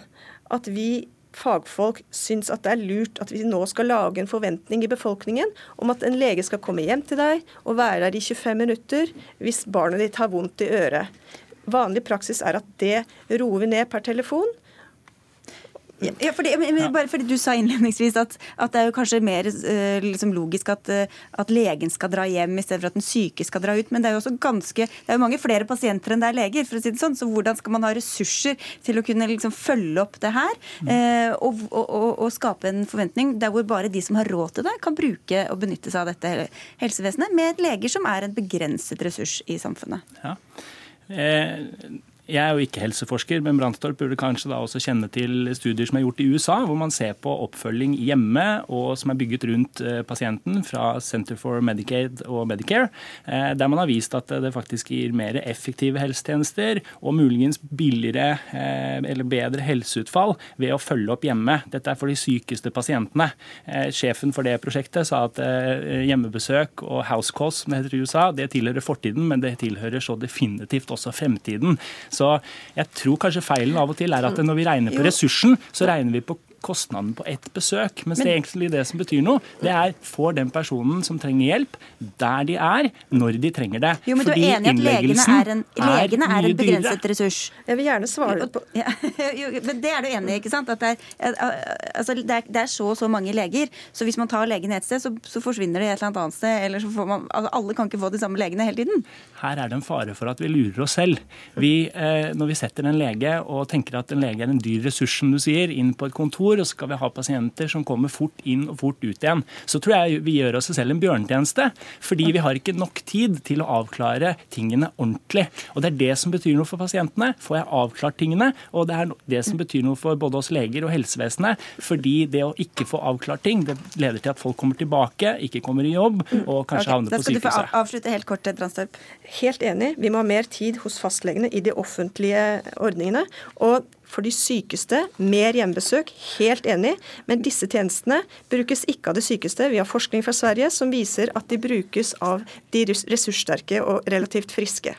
at vi fagfolk syns at det er lurt at vi nå skal lage en forventning i befolkningen om at en lege skal komme hjem til deg og være der i 25 minutter hvis barnet ditt har vondt i øret. Vanlig praksis er at det roer vi ned per telefon. Ja, fordi, bare fordi Du sa innledningsvis at, at det er jo kanskje mer uh, liksom logisk at, uh, at, legen skal dra hjem i stedet for at den syke skal dra ut. Men det er jo også ganske, det er jo mange flere pasienter enn det er leger. for å si det sånn, Så hvordan skal man ha ressurser til å kunne liksom følge opp det her? Uh, og, og, og, og, skape en forventning der hvor bare de som har råd til det, kan bruke og benytte seg av dette helsevesenet, med leger som er en begrenset ressurs i samfunnet. Ja. Eh, Jeg er jo ikke helseforsker, men Brandstorp burde kanskje da også kjenne til studier som er gjort i USA, hvor man ser på oppfølging hjemme og som er bygget rundt eh, pasienten fra Center for Medicaid og Medicare, eh, der man har vist at det faktisk gir mer effektive helsetjenester og muligens billigere eh, eller bedre helseutfall ved å følge opp hjemme. Dette er for de sykeste pasientene. Sjefen for det prosjektet sa at hjemmebesøk og house calls, som det heter i USA, det tilhører fortiden, men det tilhører så definitivt også fremtiden. Så jeg tror kanskje feilen av og til er at når vi regner på ressursen, så regner vi på kostnaden på ett besøk. Mens men, det er egentlig det som betyr noe, det er får den personen som trenger hjelp, der de er, når de trenger det. Jo, men Fordi du er enig i at legene er en, legene er en begrenset dyrere. ressurs? Jeg vil gjerne svare på ja, jo, men Det er du enig i, ikke sant? At det er, altså, det, er, det er, så og så mange leger. Så hvis man tar legene et sted, så, så forsvinner de et eller annet sted. eller så får man, altså, Alle kan ikke få de samme legene hele tiden. Her er det en fare for at vi lurer oss selv. Vi, eh, når vi setter en lege og tenker at en lege er en dyr ressurs, som du sier, inn på et kontor, og så skal vi ha pasienter som kommer fort inn og fort ut igjen. Så tror jeg vi gjør oss selv en bjørnetjeneste. Fordi vi har ikke nok tid til å avklare tingene ordentlig. Og det er det som betyr noe for pasientene. Får jeg avklart tingene? Og det er det som betyr noe for både oss leger og helsevesenet. Fordi det å ikke få avklart ting, det leder til at folk kommer tilbake, ikke kommer i jobb og kanskje okay, havner på sykehuset. Da skal du få avslutte helt kort, Dranstorp. Helt enig. Vi må ha mer tid hos fastlegene i de offentlige ordningene. Og for de sykeste mer hjemmebesøk, helt enig, men disse tjenestene brukes ikke av de sykeste. Vi har forskning fra Sverige som viser at de brukes av de ressurssterke og relativt friske.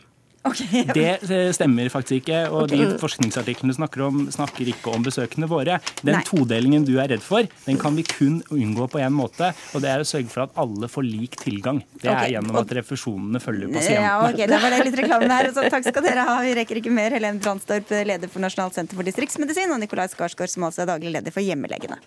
Okay. Det stemmer faktisk ikke. Og okay. de forskningsartiklene snakker, om, snakker ikke om besøkende våre. Den Nei. todelingen du er redd for, den kan vi kun unngå på én måte. Og det er å sørge for at alle får lik tilgang. Det okay. er gjennom at refusjonene følger pasientene. Ja, ok, Da var det litt reklame her. Så takk skal dere ha. Vi rekker ikke mer. Helen Brandstorp, leder for Nasjonalt senter for distriktsmedisin, og Nikolai Skarsgård, som altså er daglig leder for Hjemmelegene.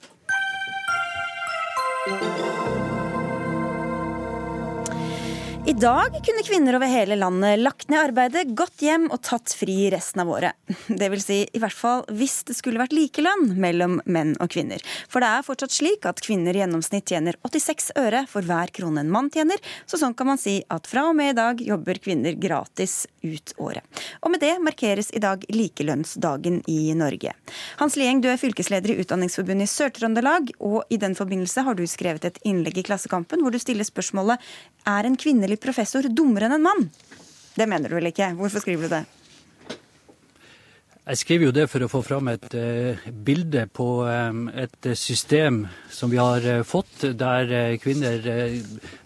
I dag kunne kvinner over hele landet lagt ned arbeidet, gått hjem og tatt fri resten av året. Det vil si i hvert fall hvis det skulle vært likelønn mellom menn og kvinner. For det er fortsatt slik at kvinner i gjennomsnitt tjener 86 øre for hver krone en mann tjener, så sånn kan man si at fra og med i dag jobber kvinner gratis ut året. Og med det markeres i dag likelønnsdagen i Norge. Hans Lieng, du er fylkesleder i Utdanningsforbundet i Sør-Trøndelag, og i den forbindelse har du skrevet et innlegg i Klassekampen hvor du stiller spørsmålet er en kvinnelig professor dummere enn en mann? Det mener du vel ikke? Hvorfor skriver du det? Jeg skriver jo det for å få fram et uh, bilde på um, et system som vi har uh, fått, der uh, kvinner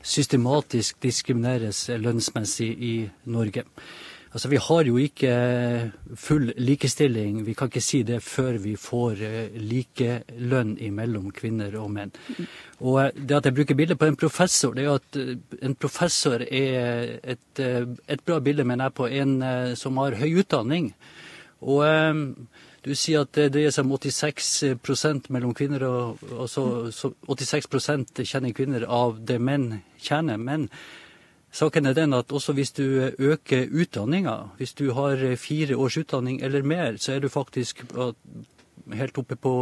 systematisk diskrimineres lønnsmessig i Norge. Altså, Vi har jo ikke full likestilling, vi kan ikke si det før vi får likelønn mellom kvinner og menn. Og eh, det at jeg bruker bildet på en professor, det er jo at eh, en professor er et, eh, et bra bilde, mener jeg, på en som har høy utdanning. Og du sier at det dreier seg om 86 mellom kvinner og, og så, så 86% kjenner kvinner av det menn tjener. Men saken er den at også hvis du øker utdanninga, hvis du har fire års utdanning eller mer, så er du faktisk helt oppe på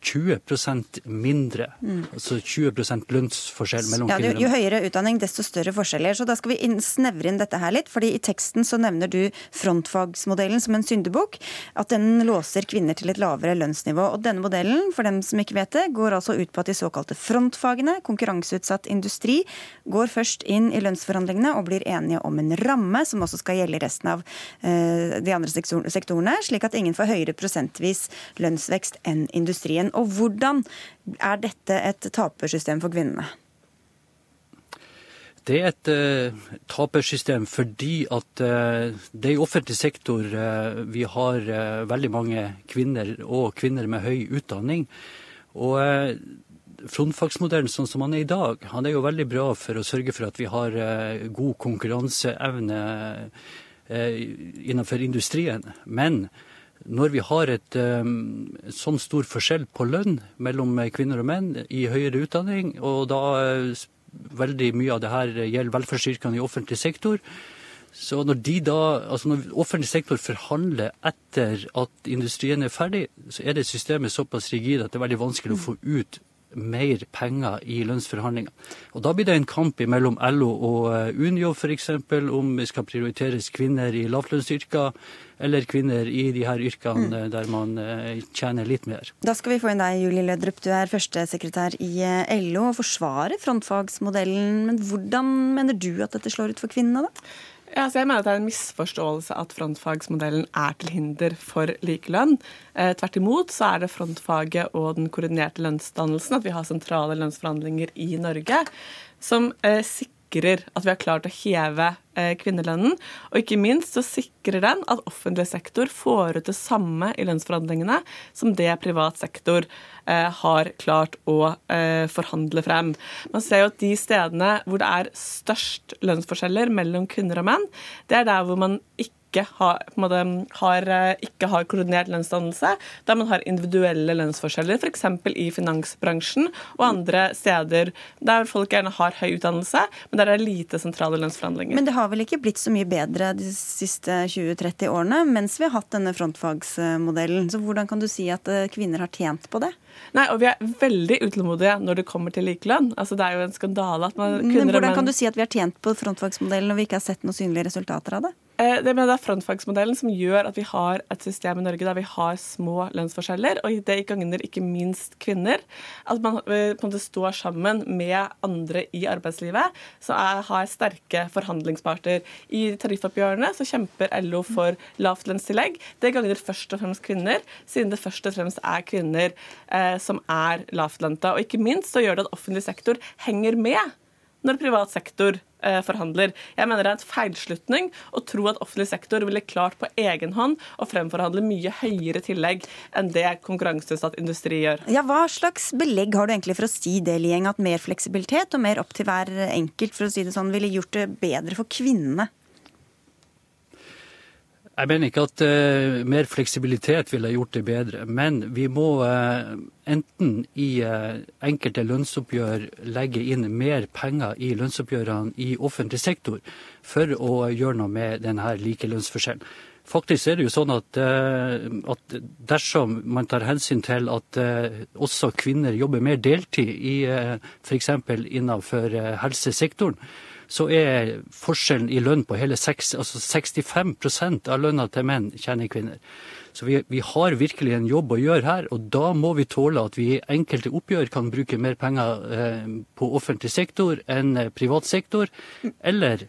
20 eh, mindre. Mm. Altså 20 lønnsforskjell mellom ja, kvinner og Jo høyere utdanning, desto større forskjeller. Så da skal vi snevre inn dette her litt. fordi i teksten så nevner du frontfagsmodellen som en syndebukk. At den låser kvinner til et lavere lønnsnivå. Og denne modellen, for dem som ikke vet det, går altså ut på at de såkalte frontfagene, konkurranseutsatt industri, går først inn i lønnsforhandlingene og blir enige om en ramme som også skal gjelde i resten av uh, de andre sektorene, slik at ingen får høyere prosentvis lønn lønnsvekst enn industrien. Og hvordan er dette et tapersystem for kvinnene? Det er et uh, tapersystem fordi at uh, det er i offentlig sektor uh, vi har uh, veldig mange kvinner, og kvinner med høy utdanning. Og frontfagsmodellen sånn som han er i dag, han er jo veldig bra for å sørge for at vi har god konkurranseevne innenfor industrien. Men når vi har et um, sånn stor forskjell på lønn mellom kvinner og menn i høyere utdanning, og da uh, veldig mye av det her gjelder velferdsyrkene i offentlig sektor, så når, da, altså når offentlig sektor forhandler etter at industrien er ferdig, så er det systemet såpass rigid at det er veldig vanskelig å få ut mer penger i lønnsforhandlinger. Og Da blir det en kamp mellom LO og eh, Unio f.eks. om det skal prioriteres kvinner i lavlønnsyrker eller kvinner i de her yrkene mm. der man tjener litt mer. Da skal vi få inn deg, Julie Lødrup. Du er førstesekretær i LO og forsvarer frontfagsmodellen. Men hvordan mener du at dette slår ut for kvinnene, da? Ja, jeg mener at Det er en misforståelse at frontfagsmodellen er til hinder for likelønn. Eh, tvert imot så er det frontfaget og den koordinerte lønnsdannelsen, at vi har sentrale lønnsforhandlinger i Norge, som eh, at vi har klart å heve eh, kvinnelønnen. Og ikke minst så sikrer den at offentlig sektor får ut det samme i lønnsforhandlingene som det privat sektor Eh, har klart å eh, forhandle frem. Man ser jo at de stedene hvor det er størst lønnsforskjeller mellom kvinner og menn, det er der hvor man ikke ikke har, måte, har, eh, ikke har koordinert lønnsdannelse, der man har individuelle lønnsforskjeller, f.eks. i finansbransjen og andre steder der folk gjerne har høy utdannelse, men der det er lite sentrale lønnsforhandlinger. Men det har vel ikke blitt så mye bedre de siste 20-30 årene mens vi har hatt denne frontfagsmodellen. Så hvordan kan du si at eh, kvinner har tjent på det? Nei, og vi er veldig utålmodige når det kommer til likelønn. Altså, det er jo en skandale at man, Men hvordan kan du si at vi har tjent på frontfagsmodellen når vi ikke har sett noen synlige resultater av det? Eh, det er frontfagsmodellen som gjør at vi har et system i Norge der vi har små lønnsforskjeller, og det gagner ikke minst kvinner. At man eh, på en måte står sammen med andre i arbeidslivet som har sterke forhandlingsparter. I tariffoppgjørene så kjemper LO for lavt lønnstillegg. Det gagner først og fremst kvinner, siden det først og fremst er kvinner eh, som er lavtlønte. Og ikke minst så gjør det at offentlig sektor henger med når privat sektor Eh, forhandler. Jeg mener det er en feilslutning å tro at offentlig sektor ville klart på egen hånd å fremforhandle mye høyere tillegg enn det konkurranseutsatt industri gjør. Ja, Hva slags belegg har du egentlig for å si det, Lieng, at mer fleksibilitet og mer opp til hver enkelt for å si det sånn, ville gjort det bedre for kvinnene? Jeg mener ikke at uh, mer fleksibilitet ville gjort det bedre, men vi må uh, enten i uh, enkelte lønnsoppgjør legge inn mer penger i lønnsoppgjørene i offentlig sektor for å gjøre noe med denne likelønnsforskjellen. Faktisk er det jo sånn at, at dersom man tar hensyn til at også kvinner jobber mer deltid i f.eks. innenfor helsesektoren, så er forskjellen i lønn på hele 6, altså 65% av lønna til menn tjener kvinner. Så vi, vi, har virkelig en jobb å gjøre her, og da må vi tåle at vi i enkelte oppgjør kan bruke mer penger eh, på offentlig sektor enn eh, privat sektor, eller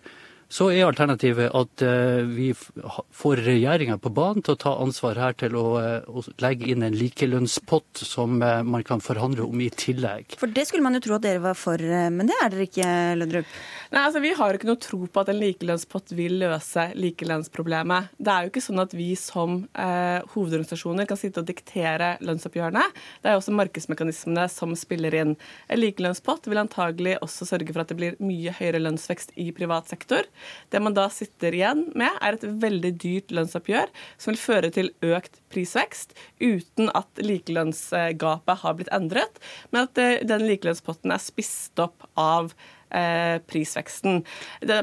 så er alternativet at uh, vi får regjeringa på banen til å ta ansvar her til å, uh, å legge inn en likelønnspott som uh, man kan forhandle om i tillegg. For det skulle man jo tro at dere var for, men det er dere ikke, Lødrup? Nei, altså Vi har jo ikke noe tro på at en likelønnspott vil løse likelønnsproblemet. Det er jo ikke sånn at vi som hovedorganisasjoner kan sitte og diktere lønnsoppgjørene. Det er også markedsmekanismene som spiller inn. En likelønnspott vil antagelig også sørge for at det blir mye høyere lønnsvekst i privat sektor. Det man da sitter igjen med, er et veldig dyrt lønnsoppgjør som vil føre til økt prisvekst, uten at likelønnsgapet har blitt endret, men at eh, den likelønnspotten er spist opp av eh, prisveksten.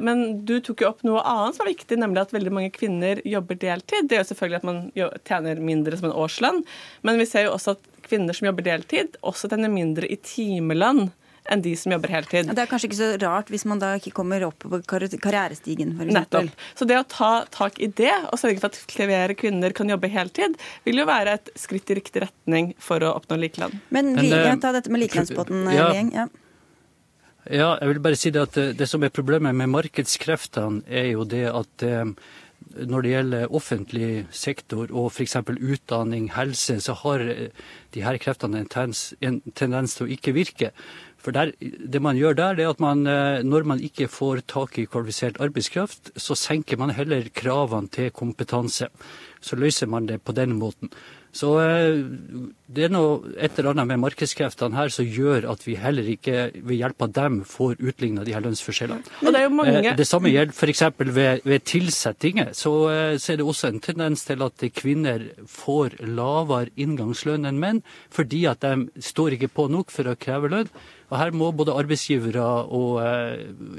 Men du tok jo opp noe annet som er viktig, nemlig at veldig mange kvinner jobber deltid. Det er jo selvfølgelig at man tjener mindre som en årslønn, men vi ser jo også at kvinner som jobber deltid, også tjener mindre i timelønn enn de som jobber heltid. Det er kanskje ikke så rart hvis man da ikke kommer opp på karrierestigen, f.eks. Nettopp. Så det å ta tak i det og sørge for at flere kvinner kan jobbe heltid, vil jo være et skritt i riktig retning for å oppnå likelønn. Men, vi kan ta dette med likelønnspotten, ja. Ja. ja. jeg vil bare si det at det, det som er problemet med markedskreftene, er jo det at eh, når det gjelder offentlig sektor og f.eks. utdanning, helse, så har de her kreftene en tendens, en tendens til å ikke virke. For der, Det man gjør der, det er at man, eh, når man ikke får tak i kvalifisert arbeidskraft, så senker man heller kravene til kompetanse. Så løser man det på den måten. Så eh, det er noe et eller annet med markedskreftene her som gjør at vi heller ikke ved hjelp av dem får utligna de her lønnsforskjellene. Og Det er jo mange... Eh, det samme gjelder f.eks. Ved, ved tilsettinger. Så, eh, så er det også en tendens til at kvinner får lavere inngangslønn enn menn, fordi at de står ikke på nok for å kreve lønn. Og Her må både arbeidsgivere og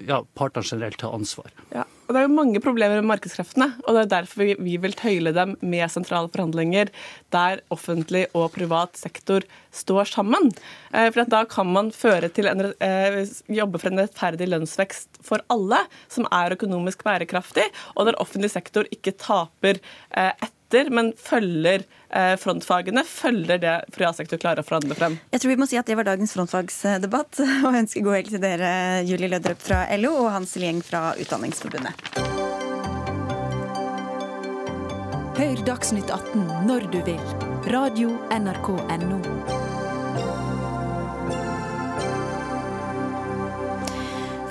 ja, partene generelt ta ansvar. Ja, og Det er jo mange problemer med markedskreftene, og det er derfor vi vil tøyle dem med sentrale forhandlinger der offentlig og privat sektor står sammen. Eh, for da kan man føre til en, eh, jobbe for en rettferdig lønnsvekst for alle, som er økonomisk bærekraftig, og der offentlig sektor ikke taper eh, etter, men følger frontfagene, følger det privat klarer å forhandle frem. Jeg tror vi må si at det var dagens frontfagsdebatt, og ønsker god helg til dere, Julie Lødrup fra LO og Hans Lieng fra Utdanningsforbundet. Hør Dagsnytt 18 når du vil. Radio NRK Radio.nrk.no.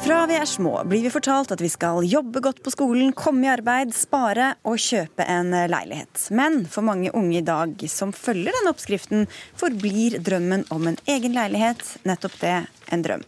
Fra vi er små blir vi fortalt at vi skal jobbe godt på skolen, komme i arbeid, spare og kjøpe en leilighet. Men for mange unge i dag som følger den oppskriften, forblir drømmen om en egen leilighet nettopp det en drøm.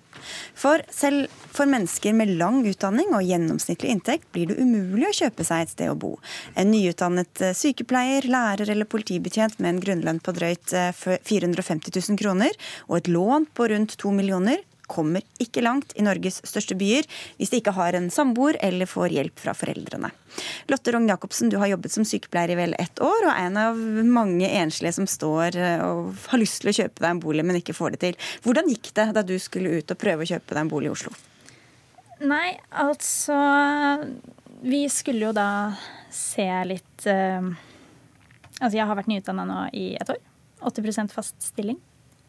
For selv for mennesker med lang utdanning og gjennomsnittlig inntekt blir det umulig å kjøpe seg et sted å bo. En nyutdannet eh, sykepleier, lærer eller politibetjent med en grunnlønn på drøyt 450 eh, 000 kroner og et lån på rundt 2 millioner kommer ikke langt i Norges største byer hvis de ikke har en samboer eller får hjelp fra foreldrene. Lotte Rogn Jacobsen, du har jobbet som sykepleier i vel ett år, og er en av mange enslige som står eh, og har lyst til å kjøpe deg en bolig, men ikke får det til. Hvordan gikk det da du skulle ut og prøve å kjøpe deg en bolig i Oslo? Nei, altså Vi skulle jo da se litt uh, Altså, jeg har vært nyutdanna nå i et år. 80% fast stilling.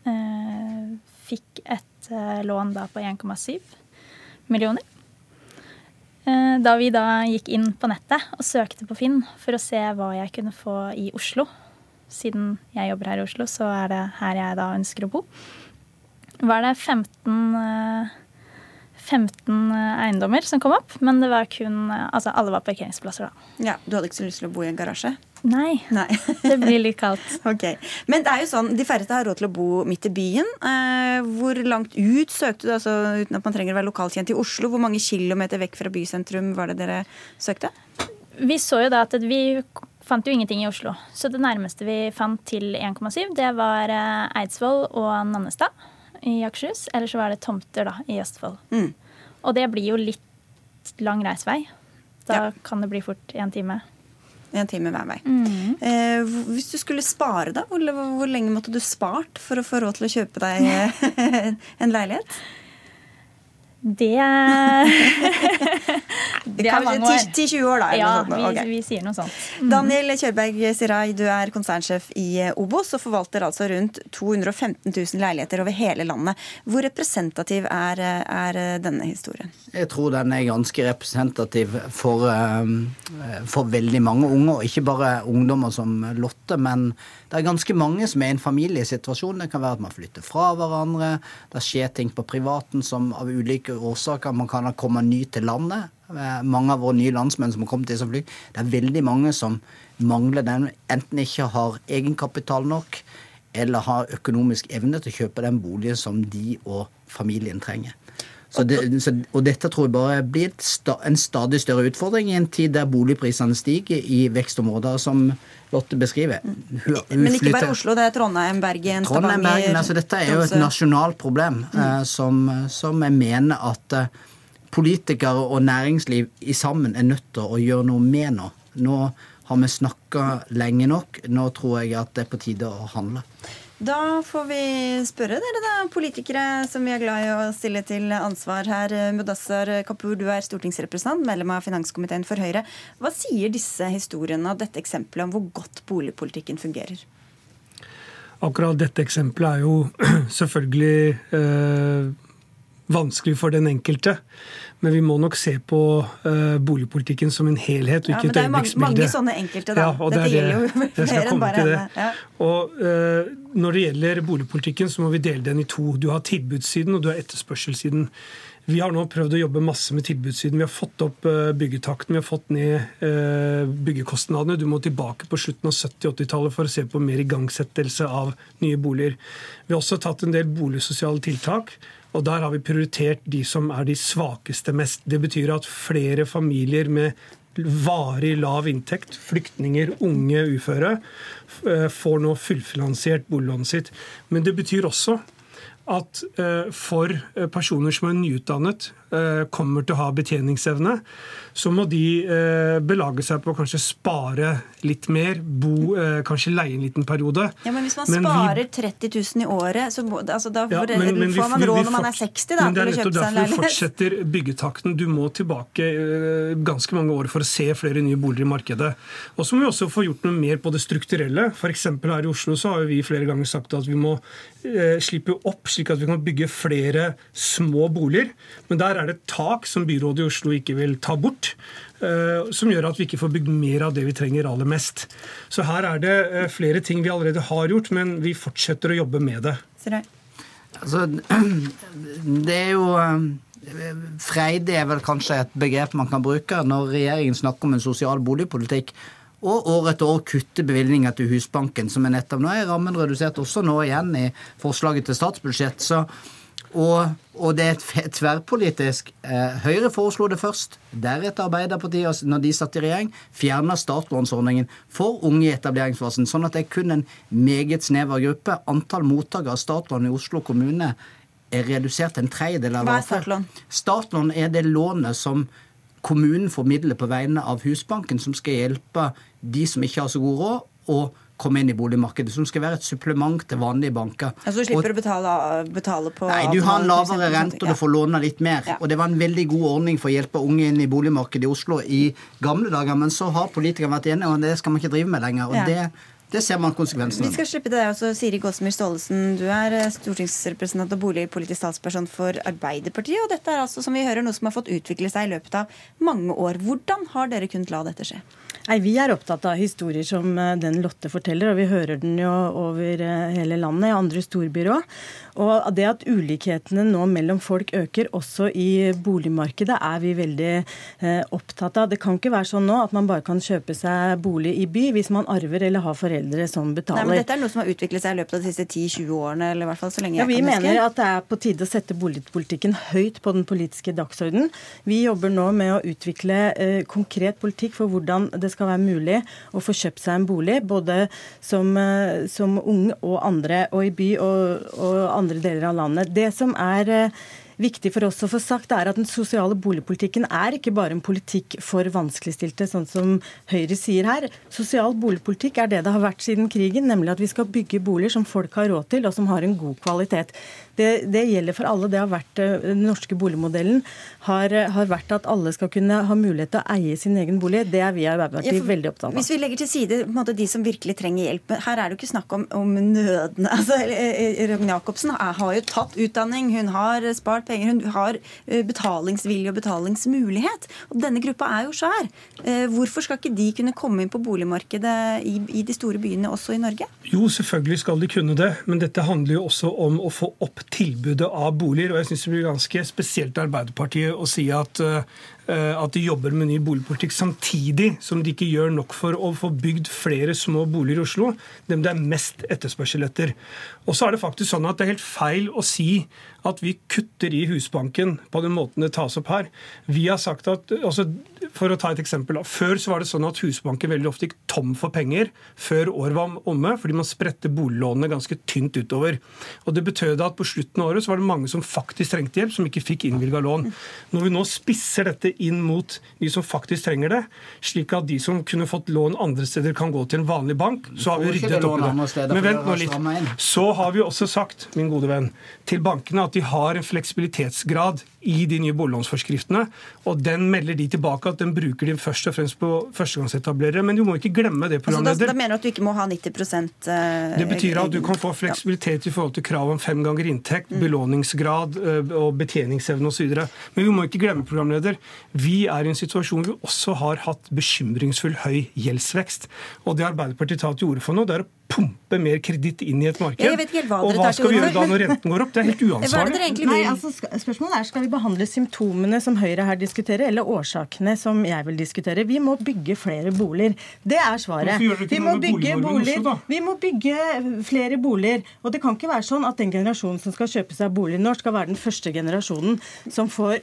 Uh, fikk et uh, lån da på 1,7 millioner. Uh, da vi da gikk inn på nettet og søkte på Finn for å se hva jeg kunne få i Oslo, siden jeg jobber her i Oslo, så er det her jeg da ønsker å bo, var det 15 15 eiendommer som kom opp, men det var kun Altså, alle var parkeringsplasser, da. Ja, Du hadde ikke så lyst til å bo i en garasje? Nei. Nei. det blir litt kaldt. Okay. Men det er jo sånn, de færreste har råd til å bo midt i byen. Eh, hvor langt ut søkte du, altså uten at man trenger å være lokalkjent i Oslo? Hvor mange kilometer vekk fra bysentrum var det dere søkte? Vi så jo da at vi fant jo ingenting i Oslo. Så det nærmeste vi fant til 1,7, det var eh, Eidsvoll og Nannestad i Akershus. Eller så var det tomter da, i Østfold. Mm. Og det blir jo litt lang reisevei. Da ja. kan det bli fort en time. En time hver vei. Mm. Eh, hvis du skulle spare, da? Hvor, hvor, lenge måtte du spart for å få råd til å kjøpe deg en leilighet? Det Det er kanskje 10-20 år, da? ja, vi, okay. vi, sier noe sånt. Mm. Daniel Kjørberg Sirai, du er konsernsjef i Obos og forvalter altså rundt 215 000 leiligheter over hele landet. Hvor representativ er, er denne historien? Jeg tror den er ganske representativ for, eh, for veldig mange unge, og ikke bare ungdommer som Lotte. men det er ganske mange som er i en familiesituasjon. Det kan være at man flytter fra hverandre. Det skjer ting på privaten som av ulike årsaker man kan ha kommet ny til landet. Eh, mange av våre nye landsmenn som har kommet til som fly. Det er veldig mange som mangler den, enten ikke har egenkapital nok, eller har økonomisk evne til å kjøpe den boligen som de og familien trenger. Så det, så, og dette tror jeg bare blir en stadig større utfordring i en tid der boligprisene stiger i vekstområder som Lotte beskriver. Hun, hun Men ikke bare Oslo, det er Trondheim, Bergen, Trondheim, Bergen, altså Dette er jo et nasjonalt problem mm. uh, som, som, jeg mener at uh, politikere og næringsliv i sammen er nødt til å gjøre noe med nå. Nå har vi snakka lenge nok. Nå tror jeg at det er på tide å handle. Da får vi spørre dere, da, politikere som vi er glad i å stille til ansvar her. Mudassar Kapur, du er stortingsrepresentant, medlem av finanskomiteen for Høyre. Hva sier disse historiene og dette eksempelet om hvor godt boligpolitikken fungerer? Akkurat dette eksempelet er jo selvfølgelig eh, vanskelig for den enkelte. Men vi må nok se på uh, boligpolitikken som en helhet, og ikke ja, et øyeblikksbilde. Det er mange sånne enkelte, da. Ja, Dette det, gjelder jo flere enn bare henne. Ja. Og uh, Når det gjelder boligpolitikken, så må vi dele den i to. Du har tilbudssiden, og du har etterspørselssiden. Vi har nå prøvd å jobbe masse med tilbudssiden. Vi har fått opp uh, byggetakten, vi har fått ned byggekostnadene. Du må tilbake på slutten av 70-80-tallet for å se på mer igangsettelse av nye boliger. Vi har også tatt en del boligsosiale tiltak. Og der har vi prioritert de som er de svakeste mest. Det betyr at flere familier med varig lav inntekt, flyktninger, unge uføre, eh, får nå fullfinansiert boliglånet sitt. Men det betyr også at eh, for eh, personer som er nyutdannet, kommer til å ha betjeningsevne, så må de belage seg på å kanskje spare litt mer, bo, kanskje leie en liten periode. Ja, Men hvis man men sparer vi, 30 000 i året, så må, altså, da ja, men, men får man råd når man er 60 da, til å kjøpe seg en men det er nettopp derfor vi fortsetter byggetakten. Du må tilbake ganske mange år for å se flere nye boliger i markedet. Og så må vi også få gjort noe mer på det strukturelle. F.eks. her i Oslo så har vi flere ganger sagt at vi må eh, slippe opp slik at vi kan bygge flere små boliger. Men der er det et tak som byrådet i Oslo ikke vil ta bort. Eh, som gjør at vi ikke får bygd mer av det vi trenger aller mest. Så her er det eh, flere ting vi allerede har gjort, men vi fortsetter å jobbe med det. Altså, det er jo eh, Freidig er vel kanskje et begrep man kan bruke når regjeringen snakker om en sosial boligpolitikk og år etter år kutte bevilgninger til Husbanken, som er nettopp nå. er rammen redusert også nå igjen i forslaget til statsbudsjett. Så, og, og, det er tverrpolitisk. Eh, Høyre foreslo det først, deretter Arbeiderpartiet, når de satt i regjering, fjerna startlånsordningen for unge i etableringsfasen, sånn at det er kun en meget snever gruppe. Antall mottakere av startlån i Oslo kommune er redusert en tredjedel av Hva er startlån? Startlån er det lånet som kommunen formidler på vegne av Husbanken, som skal hjelpe de som ikke har så god råd, å komme inn i boligmarkedet. Som skal være et supplement til vanlige banker. Altså Du slipper og, å betale, betale, på Nei, du har en lavere rente, og du får låne litt mer. Ja. Og det var en veldig god ordning for å hjelpe unge inn i boligmarkedet i Oslo i gamle dager, men så har politikerne vært enige, og det skal man ikke drive med lenger. og ja. det det ser man konsekvensene Vi skal slippe deg også, Siri Gåsemyr Staalesen. Du er eh, stortingsrepresentant og boligpolitisk talsperson for Arbeiderpartiet. Og dette er altså, som vi hører, noe som har fått utvikle seg i løpet av mange år. Hvordan har dere kunnet la dette skje? Nei, Vi er opptatt av historier som eh, den Lotte forteller, og vi hører den jo over eh, hele landet, i andre storbyer òg. Og det at ulikhetene nå mellom folk øker, også i boligmarkedet, er vi veldig eh, opptatt av. Det kan ikke være sånn nå at man bare kan kjøpe seg bolig i by hvis man arver eller har foreldre som betaler. Nei, men Dette er noe som har utviklet seg i løpet av de siste 10-20 årene, eller i hvert fall så lenge ja, jeg kan huske. Vi mener at det er på tide å sette boligpolitikken høyt på den politiske dagsordenen. Vi jobber nå med å utvikle eh, konkret politikk for hvordan det skal være mulig å få kjøpt seg en bolig, både som, eh, som ung og andre, og i by og, og andre deler av landet. Det som er eh, viktig for oss å få sagt, er at den sosiale boligpolitikken er ikke bare en politikk for vanskeligstilte, sånn som Høyre sier her. Sosial boligpolitikk er det det har vært siden krigen, nemlig at vi skal bygge boliger som folk har råd til, og som har en god kvalitet. Det, det, gjelder for alle. Det har vært, eh, Den norske boligmodellen har, eh, har, vært at alle skal kunne ha mulighet til å eie sin egen bolig. Det er vi i Arbeiderpartiet ja, veldig opptatt av. Hvis vi legger til side måte, de som virkelig trenger hjelp Her er det jo ikke snakk om, om nødene. Altså, eh, Røgn Jacobsen har jo tatt utdanning, hun har spart penger, hun har betalingsvilje og betalingsmulighet. Og denne gruppa er jo svær. Hvorfor skal ikke de kunne komme inn på boligmarkedet i, i de store byene også i Norge? Jo, selvfølgelig skal de kunne det, men dette handler jo også om å få opp tilbudet av boliger. og jeg synes Det blir ganske spesielt Arbeiderpartiet å si at Eh, at de jobber med ny boligpolitikk samtidig som de ikke gjør nok for å få bygd flere små boliger i Oslo, dem det er mest etterspørsel etter. Og så er det faktisk sånn at det er helt feil å si at vi kutter i Husbanken på den måten det tas opp her. Vi har sagt at, altså, For å ta et eksempel. Før så var det sånn at Husbanken veldig ofte gikk tom for penger før året var omme, fordi man spredte boliglånene ganske tynt utover. Og Det betød at på slutten av året så var det mange som faktisk trengte hjelp, som ikke fikk innvilga lån. Når vi nå spisser dette inn mot de som faktisk trenger det, slik at de som kunne fått lån andre steder, kan gå til en vanlig bank. Så har vi ryddet opp i det. Men vent nå litt. Så har vi også sagt, min gode venn, til bankene at de har en fleksibilitetsgrad i de nye boliglånsforskriftene. Og den melder de tilbake at den bruker de først og fremst på førstegangsetablerere. Men du må ikke glemme det, programleder. Altså, da, da mener du at du ikke må ha 90 uh, Det betyr at du kan få fleksibilitet i forhold til krav om fem ganger inntekt, mm. belåningsgrad uh, og betjeningsevne osv. Men vi må ikke glemme, programleder, vi er i en situasjon hvor vi også har hatt bekymringsfull høy gjeldsvekst. Og det Arbeiderpartiet tar til orde for nå, det er å pumpe mer kreditt inn i et marked. Hva og hva skal vi gjøre da når renten går opp? Det er helt uansvarlig. Nei, altså, spørsmålet er skal vi behandle symptomene som Høyre her diskuterer, eller årsakene som jeg vil diskutere. Vi må bygge flere boliger. Det er svaret. Vi må bygge boliger. Vi må bygge flere boliger. Og det kan ikke være sånn at den generasjonen som skal kjøpe seg bolig nå, skal være den første generasjonen som får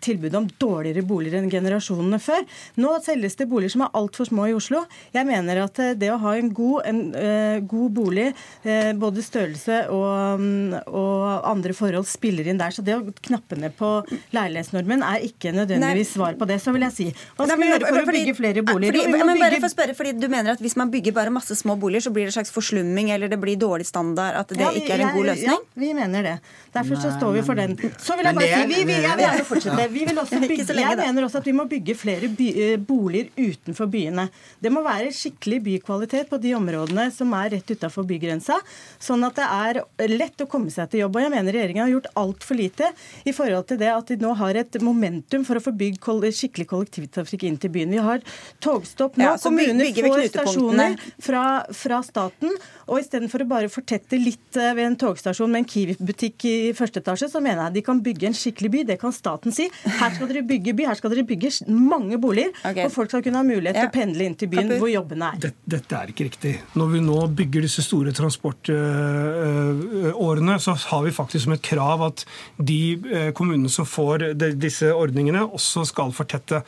tilbud om dårligere boliger enn generasjonene før. Nå selges det boliger som er altfor små i Oslo. Jeg mener at det å ha en god en, eh, god bolig, eh, både størrelse og, mm, og andre forhold spiller inn der. Så det å knappe ned på leilighetsnormen er ikke nødvendigvis svar på det, så vil jeg si. Hva skal vi gjøre for å bygge flere boliger? Fordi, men bare bygge- for å spørre, fordi Du mener at hvis man bygger bare masse små boliger, så blir det en slags forslumming eller det blir dårlig standard? At det Ja, vi- ikke er en god løsning? Ja, vi mener det. Derfor så står vi for den. Så vil jeg bare si, vi, vi, jeg vil gjerne fortsette. Vi vil også bygge, lenge, jeg mener også at vi må bygge flere by, eh, boliger utenfor byene. Det må være skikkelig bykvalitet på de områdene som er rett utafor bygrensa, sånn at det er lett å komme seg til jobb. Og jeg mener regjeringa har gjort altfor lite i forhold til det at de nå har et momentum for å få bygd koll skikkelig kollektivtrafikk inn til byen. Vi har togstopp nå. Ja, så Kommuner får stasjoner fra, fra staten. Og istedenfor å bare fortette litt eh, ved en togstasjon med en Kiwi-butikk i første etasje, så mener jeg de kan bygge en skikkelig by. Det kan staten si. Her skal dere bygge by, her skal dere bygge mange boliger. Okay. Og folk skal kunne ha mulighet til å pendle inn til byen Kapur. hvor jobbene er. Dette, dette er ikke riktig. Når vi nå bygger disse store transportårene, så har vi faktisk som et krav at de eh, kommunene som får disse ordningene, også skal fortette.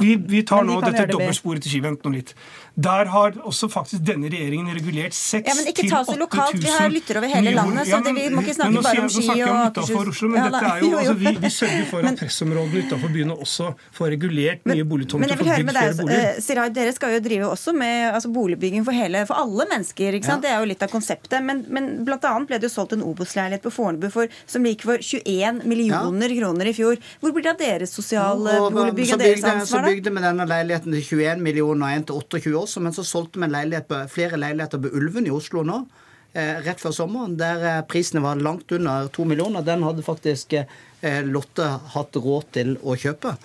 Vi, vi tar de nå dette det dobbeltsporet til Ski. Vent nå litt. Der har også faktisk denne regjeringen regulert 6 Ja, men ikke ta så lokalt. Vi har lyttere over hele landet, så det- vi må ikke snakke bare om Ski og Akershus. Oslo, men Ja, dette er jo, jo, jo. altså, vi, vi sørger for at pressområdene utenfor byene også får regulert nye Men jeg vil høre med deg, boliger. eh, Siraj, Dere skal jo drive også med altså, boligbygging for, hele, for alle mennesker. ikke sant? Det er jo litt av konseptet. Men, men annet ble det jo solgt en Obos-leilighet på Fornebu for, som gikk for 21 millioner kroner i fjor. Hvor blir det av deres sosiale sosialboligbygging så bygde vi denne leiligheten til 21 millioner og en til 28 også, men så solgte vi leilighet på, flere leiligheter på Ulven i Oslo nå. Eh, rett før sommeren, der eh, prisene var langt under to millioner. Den hadde faktisk eh, Lotte hatt råd til å kjøpe.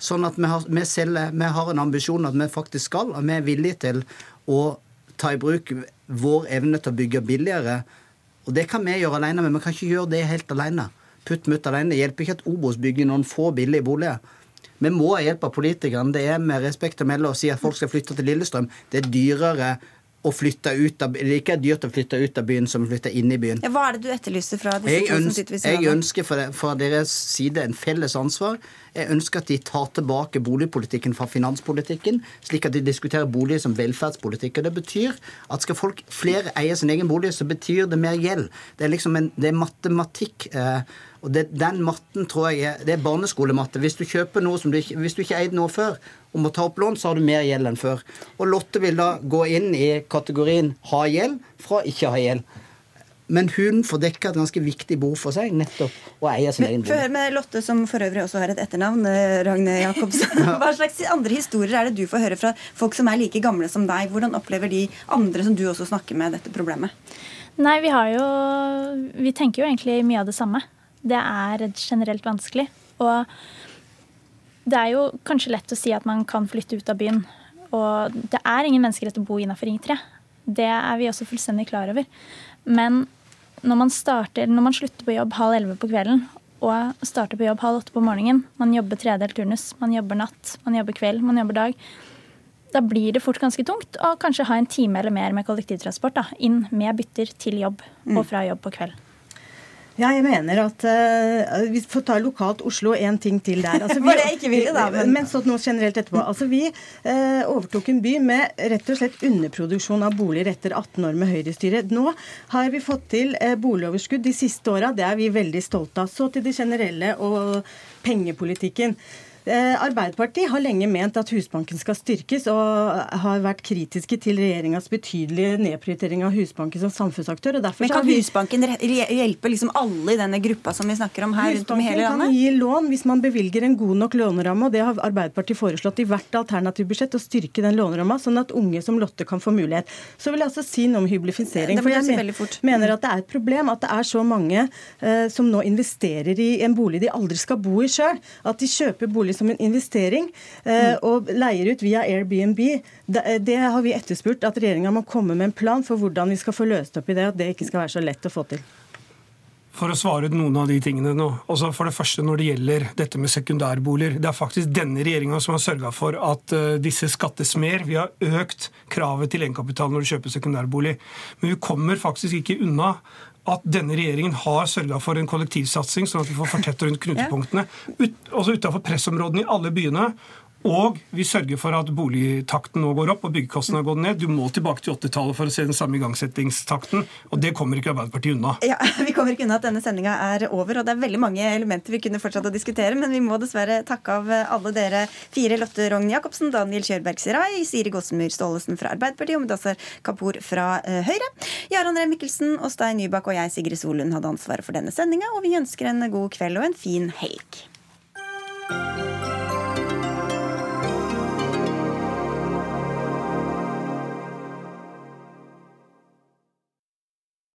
Sånn at vi har, vi, selger, vi har en ambisjon at vi faktisk skal, og vi er villige til å ta i bruk vår evne til å bygge billigere. Og det kan vi gjøre alene, men vi kan ikke gjøre det helt alene. Putt mutt alene. Det hjelper ikke at Obos bygger noen få billige boliger. Vi må ha hjelp av politikerne. Det er med respekt å melde å si at folk skal flytte til Lillestrøm. Det er dyrere å flytte ut av Det er ikke dyrt å flytte ut av byen som å flytte inn i byen. Ja, hva er det du etterlyser fra disse Jeg, ønsker, jeg ønsker fra, fra deres side en felles ansvar. Jeg ønsker at de tar tilbake boligpolitikken fra finanspolitikken, slik at de diskuterer bolig som velferdspolitikk. Og Det betyr at skal folk flere eie sin egen bolig, så betyr det mer gjeld. Det er liksom en, det er matematikk. Eh, og det, Den matten tror jeg er, det er barneskolematte. Hvis du kjøper noe som du ikke, hvis du ikke eide noe før, og må ta opp lån, så har du mer gjeld enn før. Og Lotte vil da gå inn i kategorien ha gjeld fra ikke ha gjeld. Men hun får dekka et ganske viktig behov for seg, nettopp å eie sin egen Få bolig. med Lotte, som for øvrig også har et etternavn. eh, Ragne Jacobsen. Hva slags andre historier er det du får høre fra folk som er like gamle som deg? Hvordan opplever de andre som du også snakker med, dette problemet? Nei, vi har jo Vi tenker jo egentlig mye av det samme. Det er generelt vanskelig. Og det er jo kanskje lett å si at man kan flytte ut av byen. Og det er ingen menneskerett å bo innafor Ring 3. Det er vi også fullstendig klar over. Men når man, starter, når man slutter på jobb halv elleve på kvelden og starter på jobb halv åtte på morgenen, man jobber tredelt turnus, man jobber natt, man jobber kveld, man jobber dag, da blir det fort ganske tungt å kanskje ha en time eller mer med kollektivtransport da, inn med bytter til jobb og fra jobb på kveld. Ja, jeg mener at uh, Vi får ta lokalt Oslo en ting til der. Altså, det jeg ikke ville, da, men- Men så noe generelt etterpå. Altså, Vi uh, overtok en by med rett og slett underproduksjon av boliger etter 18 år med Høyre-styre. Nå har vi fått til uh, boligoverskudd de siste åra. Det er vi veldig stolte av. Så til det generelle og pengepolitikken. Eh, Arbeiderpartiet har lenge ment at Husbanken skal styrkes, og har vært kritiske til regjeringas betydelige nedprioritering av Husbanken som samfunnsaktør. og Men kan vi- Husbanken hjelpe liksom alle i denne gruppa som vi snakker om her rundt om i hele Husbanken kan gi lån hvis man bevilger en god nok låneramme, og det har Arbeiderpartiet foreslått i hvert alternative budsjett, å styrke den låneramma, sånn at unge som Lotte kan få mulighet. Så vil jeg altså si noe om hyblifisering. For jeg fort. mener at det er et problem at det er så mange uh, som nå investerer i en bolig de aldri skal bo i sjøl. At de kjøper bolig som en investering eh, Mm. og leier ut via Airbnb. Det, det har vi etterspurt, at regjeringa må komme med en plan for hvordan vi skal få løst opp i det, at det ikke skal være så lett å få til. For å svare ut noen av de tingene nå. Altså for det første Når det gjelder dette med sekundærboliger. Det er faktisk denne regjeringa som har sørga for at eh, disse skattes mer. Vi har økt kravet til egenkapital når du kjøper sekundærbolig. Men vi kommer faktisk ikke unna at denne regjeringen har sørga for en kollektivsatsing, sånn at vi får fortette rundt knutepunktene. Ut, også utafor pressområdene i alle byene. Og vi sørger for at boligtakten nå går opp og byggekostnadene går ned. Du må tilbake til 80-tallet for å se den samme igangsettingstakten, og det kommer ikke Arbeiderpartiet unna. Ja, Vi kommer ikke unna at denne sendinga er over, og det er veldig mange elementer vi kunne fortsatt å diskutere, men vi må dessverre takke av alle dere fire. Lotte Rogn Jacobsen, Daniel Kjørberg Sirai, Siri Gåsemyr Staalesen fra Arbeiderpartiet og Mudassar Kapur fra uh, Høyre. Jarand Ree Mikkelsen og Stein Nybakk og jeg, Sigrid Solund, hadde ansvaret for denne sendinga, og vi ønsker en god kveld og en fin helg.